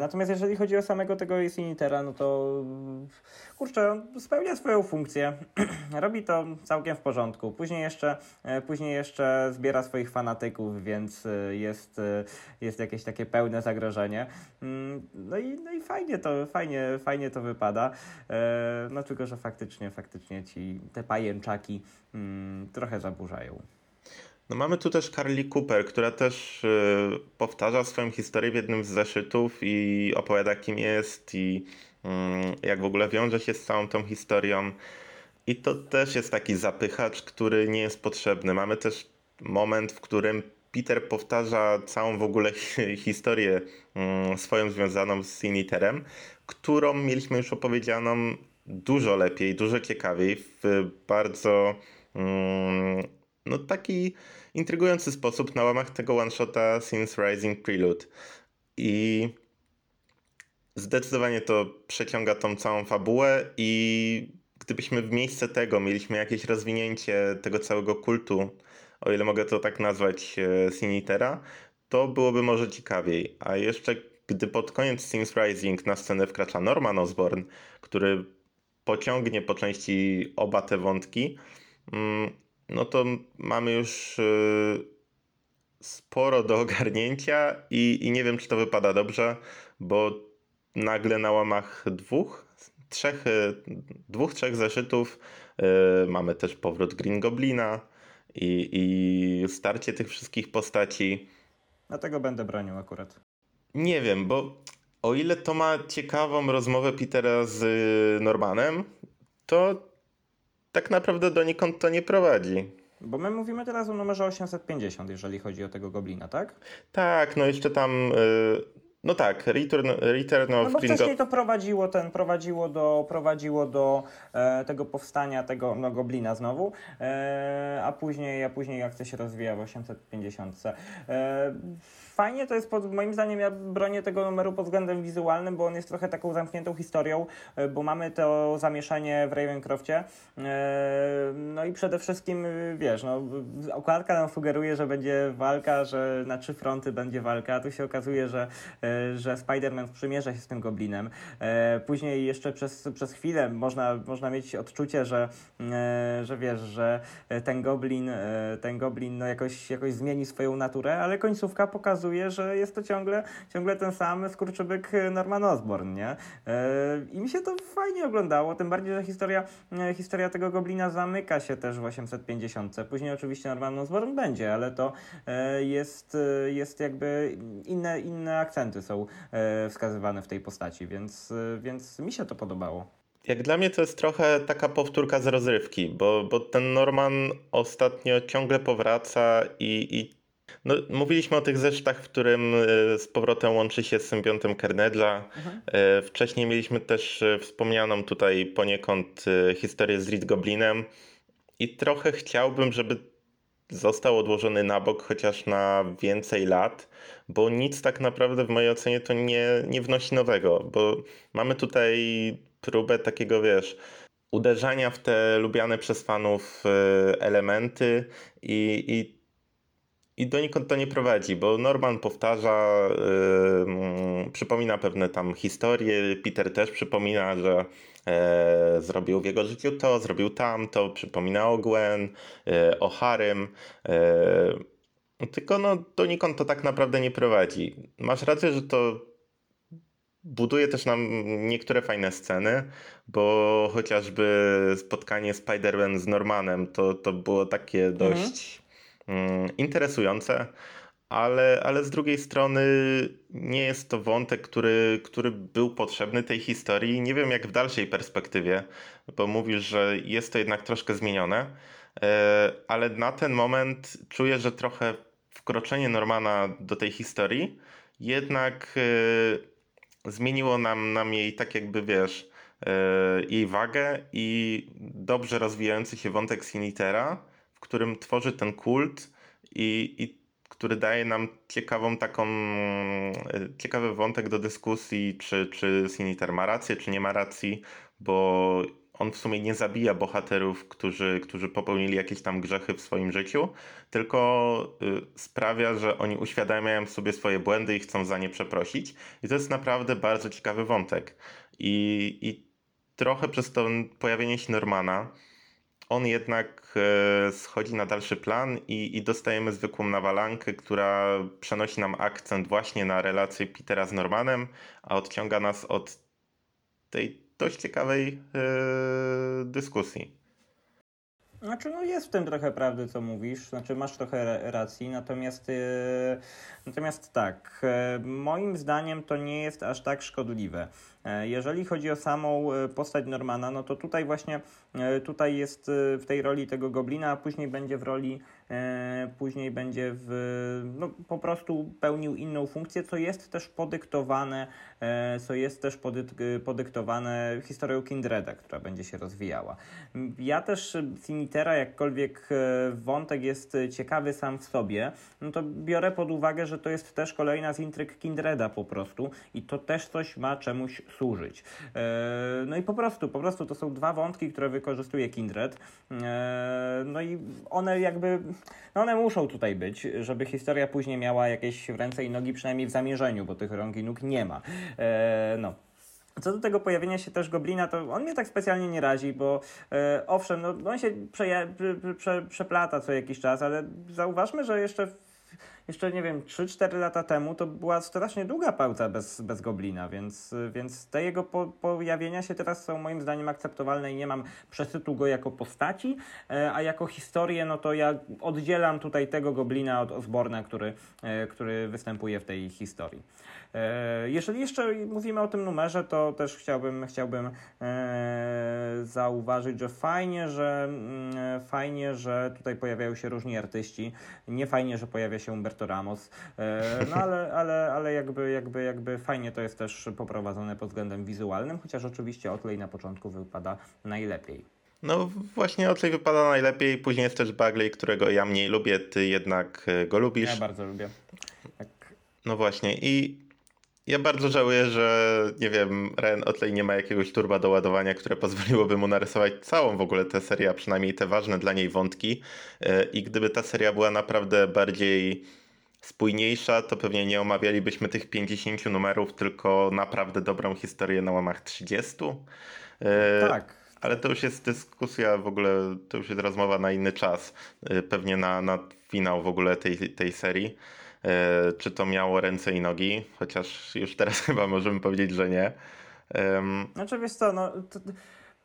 Natomiast jeżeli chodzi o samego tego Initera, no to kurczę, spełnia swoją funkcję. *clears throat* Robi to całkiem w porządku. Później jeszcze, e, później jeszcze zbiera swoich fanatyków, więc e, jest, e, jest jakieś takie pełne zagrożenie. Mm, No i, no i fajnie to, fajnie, fajnie to wypada. E, No tylko, że faktycznie, faktycznie ci te pajęczaki mm, trochę zaburzają. No mamy tu też Carly Cooper, która też y, powtarza swoją historię w jednym z zeszytów i opowiada kim jest i mm, jak w ogóle wiąże się z całą tą historią. I to też jest taki zapychacz, który nie jest potrzebny. Mamy też moment, w którym Peter powtarza całą w ogóle hi- *laughs* historię mm, swoją związaną z Siniterem, którą mieliśmy już opowiedzianą dużo lepiej, dużo ciekawiej, w bardzo mm, no taki intrygujący sposób na łamach tego one-shota Since Rising Prelude. I zdecydowanie to przeciąga tą całą fabułę i gdybyśmy w miejsce tego mieliśmy jakieś rozwinięcie tego całego kultu, o ile mogę to tak nazwać, e, Sinitera, to byłoby może ciekawiej. A jeszcze gdy pod koniec Since Rising na scenę wkracza Norman Osborn, który pociągnie po części oba te wątki, mm, no to mamy już y, sporo do ogarnięcia i, i nie wiem, czy to wypada dobrze, bo nagle na łamach dwóch, trzech, y, dwóch, trzech zeszytów y, mamy też powrót Green Goblina i, i starcie tych wszystkich postaci. Dlatego będę bronił akurat. Nie wiem, bo o ile to ma ciekawą rozmowę Petera z y, Normanem, to tak naprawdę donikąd to nie prowadzi. Bo my mówimy teraz o numerze 850, jeżeli chodzi o tego goblina, tak? Tak, no jeszcze tam. No tak, Return, Return No of bo Green wcześniej to prowadziło ten, prowadziło do, prowadziło do e, tego powstania tego no, goblina znowu, e, a później, a później jak to się rozwija w 850. E, fajnie to jest, pod, moim zdaniem ja bronię tego numeru pod względem wizualnym, bo on jest trochę taką zamkniętą historią, e, bo mamy to zamieszanie w Ravencroftie, e, no i przede wszystkim, y, wiesz, no, okładka nam sugeruje, że będzie walka, że na trzy fronty będzie walka, a tu się okazuje, że e, e, że Spider-Man sprzymierza się z tym goblinem. E, później jeszcze przez, przez chwilę można, można mieć odczucie, że, e, że wiesz, że ten goblin, e, ten goblin no jakoś, jakoś zmieni swoją naturę, ale końcówka pokazuje, że jest to ciągle, ciągle ten sam skurczybyk Norman Osborn, nie? E, I mi się to fajnie oglądało, tym bardziej, że historia, e, historia tego goblina zamyka się też w 850. Później oczywiście Norman Osborn będzie, ale to e, jest, e, jest jakby inne, inne akcenty są e, wskazywane w tej postaci, więc, e, więc mi się to podobało. Jak dla mnie to jest trochę taka powtórka z rozrywki, bo, bo ten Norman ostatnio ciągle powraca i, i no, mówiliśmy o tych zeszytach, w którym e, z powrotem łączy się z symbiontem Carnage'a. E, Wcześniej mieliśmy też e, wspomnianą tutaj poniekąd historię z Reed Goblinem i trochę chciałbym, żeby został odłożony na bok chociaż na więcej lat, bo nic tak naprawdę w mojej ocenie to nie, nie wnosi nowego, bo mamy tutaj próbę takiego, wiesz, uderzania w te lubiane przez fanów elementy i, i, i donikąd to nie prowadzi, bo Norman powtarza, mm, przypomina pewne tam historie, Peter też przypomina, że e, zrobił w jego życiu to, zrobił tamto, przypomina o Gwen, e, o Harrym, e, tylko no donikąd to tak naprawdę nie prowadzi. Masz rację, że to buduje też nam niektóre fajne sceny, bo chociażby spotkanie Spider-Man z Normanem to, to było takie dość mm, interesujące, ale, ale z drugiej strony nie jest to wątek, który, który był potrzebny tej historii. Nie wiem jak w dalszej perspektywie, bo mówisz, że jest to jednak troszkę zmienione, e, ale na ten moment czuję, że trochę wkroczenie Normana do tej historii jednak e, zmieniło nam, nam jej tak jakby wiesz, e, jej wagę i dobrze rozwijający się wątek Sinitera, którym tworzy ten kult i, i który daje nam ciekawą taką, e, ciekawy wątek do dyskusji, czy, czy Siniter ma rację, czy nie ma racji, bo on w sumie nie zabija bohaterów, którzy, którzy popełnili jakieś tam grzechy w swoim życiu, tylko y, sprawia, że oni uświadamiają sobie swoje błędy i chcą za nie przeprosić. I to jest naprawdę bardzo ciekawy wątek. I, i trochę przez to pojawienie się Normana, on jednak e, schodzi na dalszy plan i, i dostajemy zwykłą nawalankę, która przenosi nam akcent właśnie na relację Petera z Normanem, a odciąga nas od tej dość ciekawej e, dyskusji. Znaczy, no jest w tym trochę prawdy, co mówisz, znaczy masz trochę ra- racji, natomiast, yy, natomiast tak, e, moim zdaniem to nie jest aż tak szkodliwe. E, Jeżeli chodzi o samą e, postać Normana, no to tutaj właśnie, e, tutaj jest e, w tej roli tego goblina, a później będzie w roli, e, później będzie w, no po prostu pełnił inną funkcję, co jest też podyktowane, co jest też podyt- podyktowane historią Kindreda, która będzie się rozwijała. Ja też e, Sinitera, jakkolwiek e, wątek jest e, ciekawy sam w sobie, no to biorę pod uwagę, że to jest też kolejna z intryg Kindreda po prostu i to też coś ma czemuś służyć. E, No i po prostu, po prostu to są dwa wątki, które wykorzystuje Kindred. E, No i one jakby, no one muszą tutaj być, żeby historia później miała jakieś ręce i nogi, przynajmniej w zamierzeniu, bo tych rąk i nóg nie ma. E, No. Co do tego pojawienia się też goblina, to on mnie tak specjalnie nie razi, bo e, owszem, no, on się prze, prze, przeplata co jakiś czas, ale zauważmy, że jeszcze, w- jeszcze nie wiem, 3-4 lata temu to była strasznie długa pauza bez, bez goblina, więc, więc te jego po, pojawienia się teraz są moim zdaniem akceptowalne i nie mam przesytu go jako postaci, e, a jako historię, no to ja oddzielam tutaj tego goblina od Osborna, który, e, który występuje w tej historii. E, Jeżeli jeszcze mówimy o tym numerze, to też chciałbym, chciałbym zauważyć, że fajnie, że mm, fajnie, że tutaj pojawiają się różni artyści. Nie fajnie, że pojawia się Umberto Ramos, e, no ale, ale, ale jakby, jakby, jakby fajnie to jest też poprowadzone pod względem wizualnym, chociaż oczywiście Otley na początku wypada najlepiej. No właśnie Otley wypada najlepiej, później jest też Bagley, którego ja mniej lubię, ty jednak e, go lubisz. Ja bardzo lubię. Tak. No właśnie i ja bardzo żałuję, że nie wiem, Ren Otley nie ma jakiegoś turba do ładowania, które pozwoliłoby mu narysować całą w ogóle tę serię, a przynajmniej te ważne dla niej wątki. E, I gdyby ta seria była naprawdę bardziej spójniejsza, to pewnie nie omawialibyśmy tych 50 numerów, tylko naprawdę dobrą historię na łamach 30. E, Tak. Ale to już jest dyskusja w ogóle, to już jest rozmowa na inny czas. E, Pewnie na, na finał w ogóle tej, tej serii. E, Czy to miało ręce i nogi? Chociaż już teraz *laughs* chyba możemy powiedzieć, że nie. Em, Znaczy wiesz co, no to,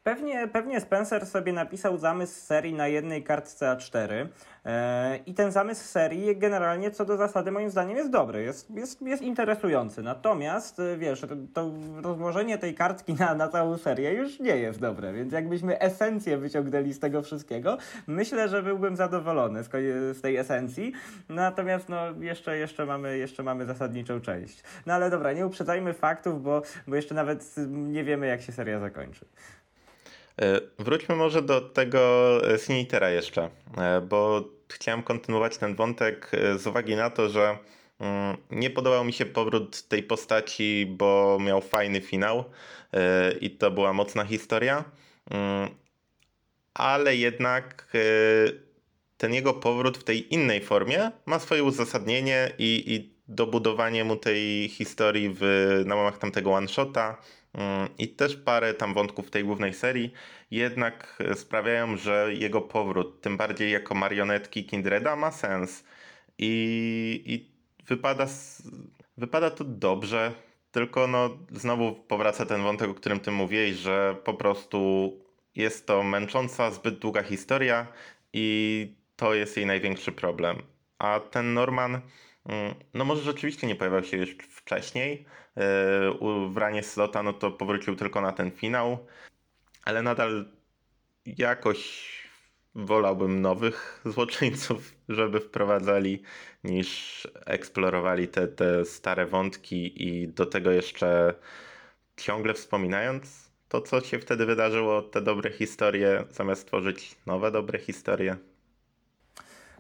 pewnie, pewnie Spencer sobie napisał zamysł serii na jednej kartce A4 e, i ten zamysł serii generalnie co do zasady moim zdaniem jest dobry, jest, jest, jest interesujący. Natomiast e, wiesz, to, rozłożenie tej kartki na, na całą serię już nie jest dobre, więc jakbyśmy esencję wyciągnęli z tego wszystkiego, myślę, że byłbym zadowolony z, z tej esencji. Natomiast no jeszcze, jeszcze, mamy, jeszcze mamy zasadniczą część. No ale dobra, nie uprzedzajmy faktów, bo, bo jeszcze nawet nie wiemy jak się seria zakończy. E, Wróćmy może do tego e, Sinitera jeszcze, e, bo chciałem kontynuować ten wątek z uwagi na to, że mm, nie podobał mi się powrót tej postaci, bo miał fajny finał i to była mocna historia, Mm, ale jednak ten jego powrót w tej innej formie ma swoje uzasadnienie i, i dobudowanie mu tej historii w, na łamach tamtego one-shota i też parę tam wątków tej głównej serii jednak e, sprawiają, że jego powrót, tym bardziej jako marionetki Kindreda, ma sens. I, i wypada, wypada to dobrze, tylko no, znowu powraca ten wątek, o którym ty mówiłeś, że po prostu jest to męcząca, zbyt długa historia i to jest jej największy problem. A ten Norman, mm, no może rzeczywiście nie pojawiał się już wcześniej. e, W ranie slota, no to powrócił tylko na ten finał, ale nadal jakoś wolałbym nowych *laughs* złoczyńców, żeby wprowadzali, niż eksplorowali te, te stare wątki i do tego jeszcze ciągle wspominając to, co się wtedy wydarzyło, te dobre historie, zamiast tworzyć nowe dobre historie.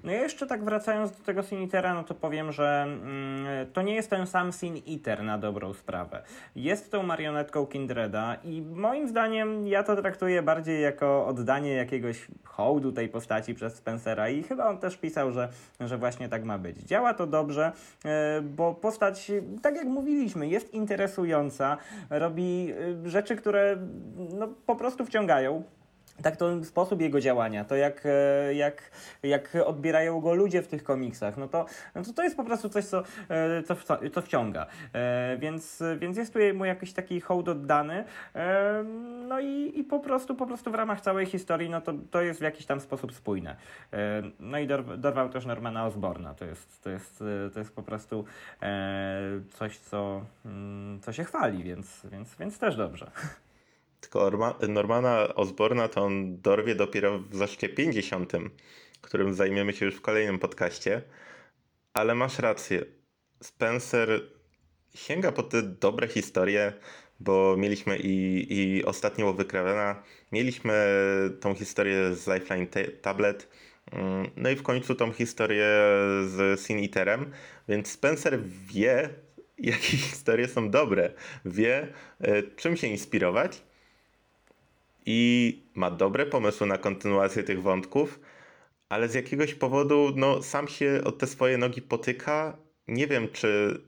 No jeszcze tak wracając do tego Sin no to powiem, że mm, to nie jest ten sam Sin Eater na dobrą sprawę. Jest tą marionetką Kindreda i moim zdaniem ja to traktuję bardziej jako oddanie jakiegoś hołdu tej postaci przez Spencera i chyba on też pisał, że, że właśnie tak ma być. Działa to dobrze, e, bo postać, tak jak mówiliśmy, jest interesująca, robi e, rzeczy, które no, po prostu wciągają. Tak to sposób jego działania, to jak, e, jak, jak odbierają go ludzie w tych komiksach, no to, no to, to jest po prostu coś, co, e, co, co wciąga. E, Więc, więc jest tu mu jakiś taki hołd oddany. No i, i po prostu po prostu w ramach całej historii, no to, to jest w jakiś tam sposób spójne. No i dorw- dorwał też Normana Osborna. To jest, to jest, to jest po prostu coś, co, mm, co się chwali, więc, więc, więc też dobrze. *laughs* Tylko Orma- Normana Osborna to on dorwie dopiero w zaszczycie 50, którym zajmiemy się już w kolejnym podcaście. Ale masz rację. Spencer sięga po te dobre historie, bo mieliśmy i, i ostatnią Łowy Kravena, mieliśmy tą historię z Lifeline ta- Tablet, mm, no i w końcu tą historię z Sin Eaterem, więc Spencer wie, *laughs* jakie historie są dobre, wie, e, czym się inspirować i ma dobre pomysły na kontynuację tych wątków, ale z jakiegoś powodu no, sam się o te swoje nogi potyka. Nie wiem, czy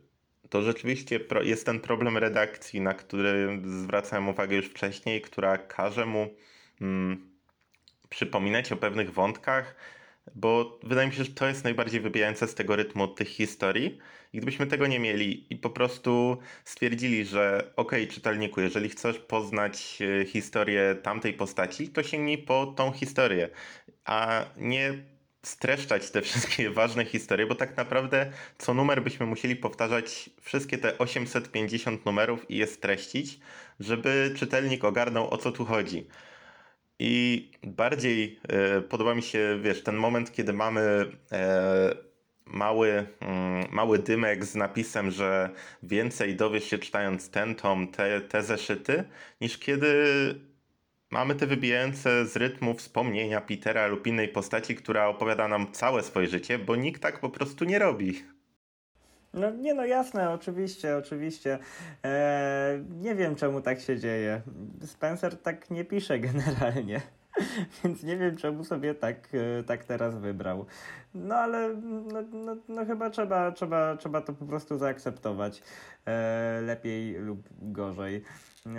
to rzeczywiście jest ten problem redakcji, na który zwracałem uwagę już wcześniej, która każe mu mm, przypominać o pewnych wątkach, bo wydaje mi się, że to jest najbardziej wybijające z tego rytmu tych historii. I gdybyśmy tego nie mieli i po prostu stwierdzili, że okej, czytelniku, jeżeli chcesz poznać e, historię tamtej postaci, to sięgnij po tą historię, a nie streszczać te wszystkie *laughs* ważne historie, bo tak naprawdę co numer byśmy musieli powtarzać wszystkie te 850 numerów i je streścić, żeby czytelnik ogarnął o co tu chodzi. I bardziej e, podoba mi się, wiesz, ten moment, kiedy mamy e, mały, mm, mały dymek z napisem, że więcej dowiesz się czytając ten tom, te, te zeszyty, niż kiedy mamy te wybijające z rytmu wspomnienia Petera lub innej postaci, która opowiada nam całe swoje życie, bo nikt tak po prostu nie robi. No nie no jasne, oczywiście, oczywiście. Eee, nie wiem czemu tak się dzieje. Spencer tak nie pisze *laughs* generalnie. Więc nie wiem, czemu sobie tak, e, tak teraz wybrał. No ale no, no, no chyba trzeba, trzeba, trzeba to po prostu zaakceptować. E, lepiej lub gorzej. E,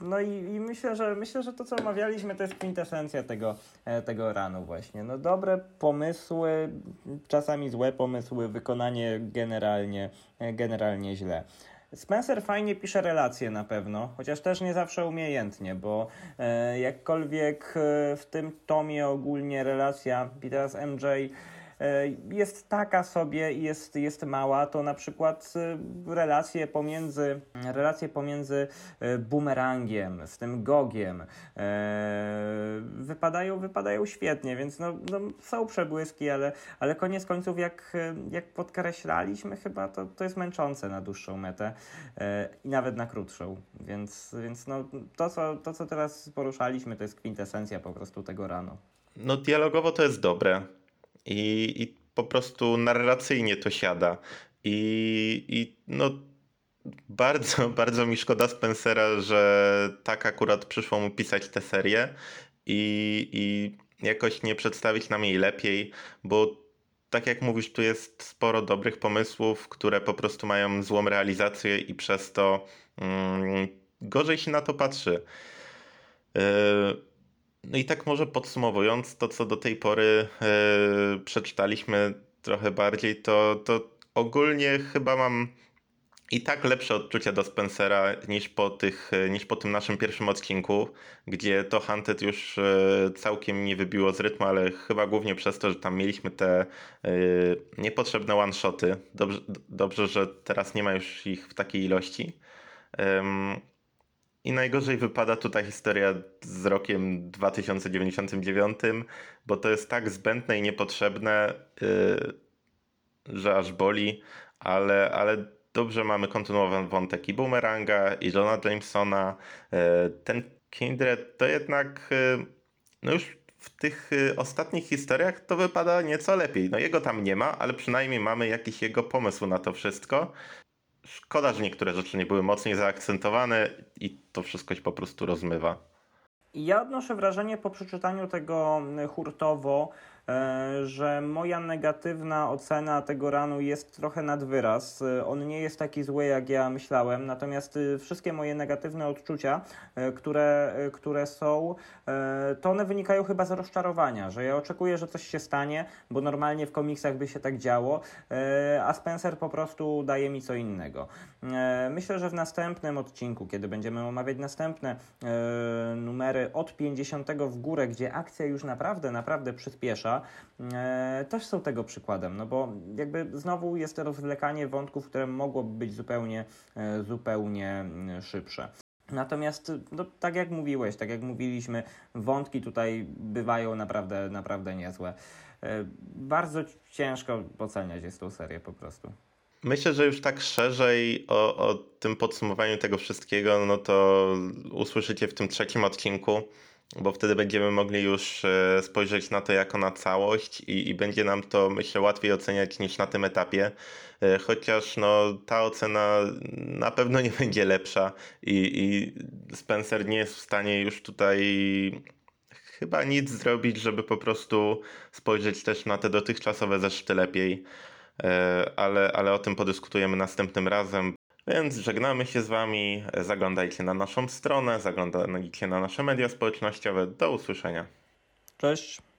No i, i myślę, że myślę, że to co omawialiśmy to jest kwintesencja tego, e, tego ranu właśnie. No dobre pomysły, czasami złe pomysły, wykonanie generalnie, e, generalnie źle. Spencer fajnie pisze relacje na pewno, chociaż też nie zawsze umiejętnie, bo e, jakkolwiek w tym tomie ogólnie relacja Petera z MJ jest taka sobie i jest, jest mała, to na przykład e, relacje pomiędzy, relacje pomiędzy e, Boomerangiem, z tym Gogiem e, wypadają, wypadają świetnie, więc no, no, są przebłyski, ale, ale koniec końców jak, e, jak podkreślaliśmy chyba, to, to jest męczące na dłuższą metę e, i nawet na krótszą, więc, więc no, to, co, to, co teraz poruszaliśmy, to jest kwintesencja po prostu tego rano. No dialogowo to jest dobre i, i po prostu narracyjnie to siada i, i no bardzo, *laughs* bardzo mi szkoda Spencera, że tak akurat przyszło mu pisać tę serię i, i jakoś nie przedstawić nam jej lepiej, bo tak jak mówisz, tu jest sporo dobrych pomysłów, które po prostu mają złą realizację i przez to mm, gorzej się na to patrzy. Yy, no i tak może podsumowując to, co do tej pory yy, przeczytaliśmy trochę bardziej, to, to ogólnie chyba mam i tak lepsze odczucia do Spencera niż po, tych, niż po tym naszym pierwszym odcinku, gdzie to Hunted już e, całkiem nie wybiło z rytmu, ale chyba głównie przez to, że tam mieliśmy te e, niepotrzebne one-shoty. Dobrze, dobrze, że teraz nie ma już ich w takiej ilości. I najgorzej wypada tutaj historia z rokiem 2099, bo to jest tak zbędne i niepotrzebne, y, że aż boli, ale, ale dobrze mamy kontynuowany wątek i Boomeranga, i Johna Jamesona. E, Ten Kindred to jednak, e, no już w tych e, ostatnich historiach to wypada nieco lepiej. No jego tam nie ma, ale przynajmniej mamy jakiś jego pomysł na to wszystko. Szkoda, że niektóre rzeczy nie były mocniej zaakcentowane i to wszystko się po prostu rozmywa. Ja odnoszę wrażenie po przeczytaniu tego y, hurtowo, że moja negatywna ocena tego ranu jest trochę nad wyraz. E, On nie jest taki zły, jak ja myślałem, natomiast y, wszystkie moje negatywne odczucia, e, które, e, które są, e, to one wynikają chyba z rozczarowania, że ja oczekuję, że coś się stanie, bo normalnie w komiksach by się tak działo, e, a Spencer po prostu daje mi co innego. E, Myślę, że w następnym odcinku, kiedy będziemy omawiać następne e, numery od 50 w górę, gdzie akcja już naprawdę, naprawdę przyspiesza, e, też są tego przykładem, no bo jakby znowu jest to rozwlekanie wątków, które mogłoby być zupełnie, e, zupełnie mm, szybsze. Natomiast, no, tak jak mówiłeś, tak jak mówiliśmy, wątki tutaj bywają naprawdę, naprawdę niezłe. E, Bardzo ciężko oceniać jest tą serię po prostu. Myślę, że już tak szerzej o, o tym podsumowaniu tego wszystkiego, no to usłyszycie w tym trzecim odcinku, bo wtedy będziemy mogli już e, spojrzeć na to jako na całość i, i będzie nam to, myślę, łatwiej oceniać niż na tym etapie. E, Chociaż no, ta ocena na pewno nie *laughs* będzie lepsza i, i Spencer nie jest w stanie już tutaj chyba nic zrobić, żeby po prostu spojrzeć też na te dotychczasowe zeszyty lepiej. E, ale, ale o tym podyskutujemy następnym razem. Więc żegnamy się z Wami. Zaglądajcie na naszą stronę, zaglądajcie na nasze media społecznościowe. Do usłyszenia. Cześć!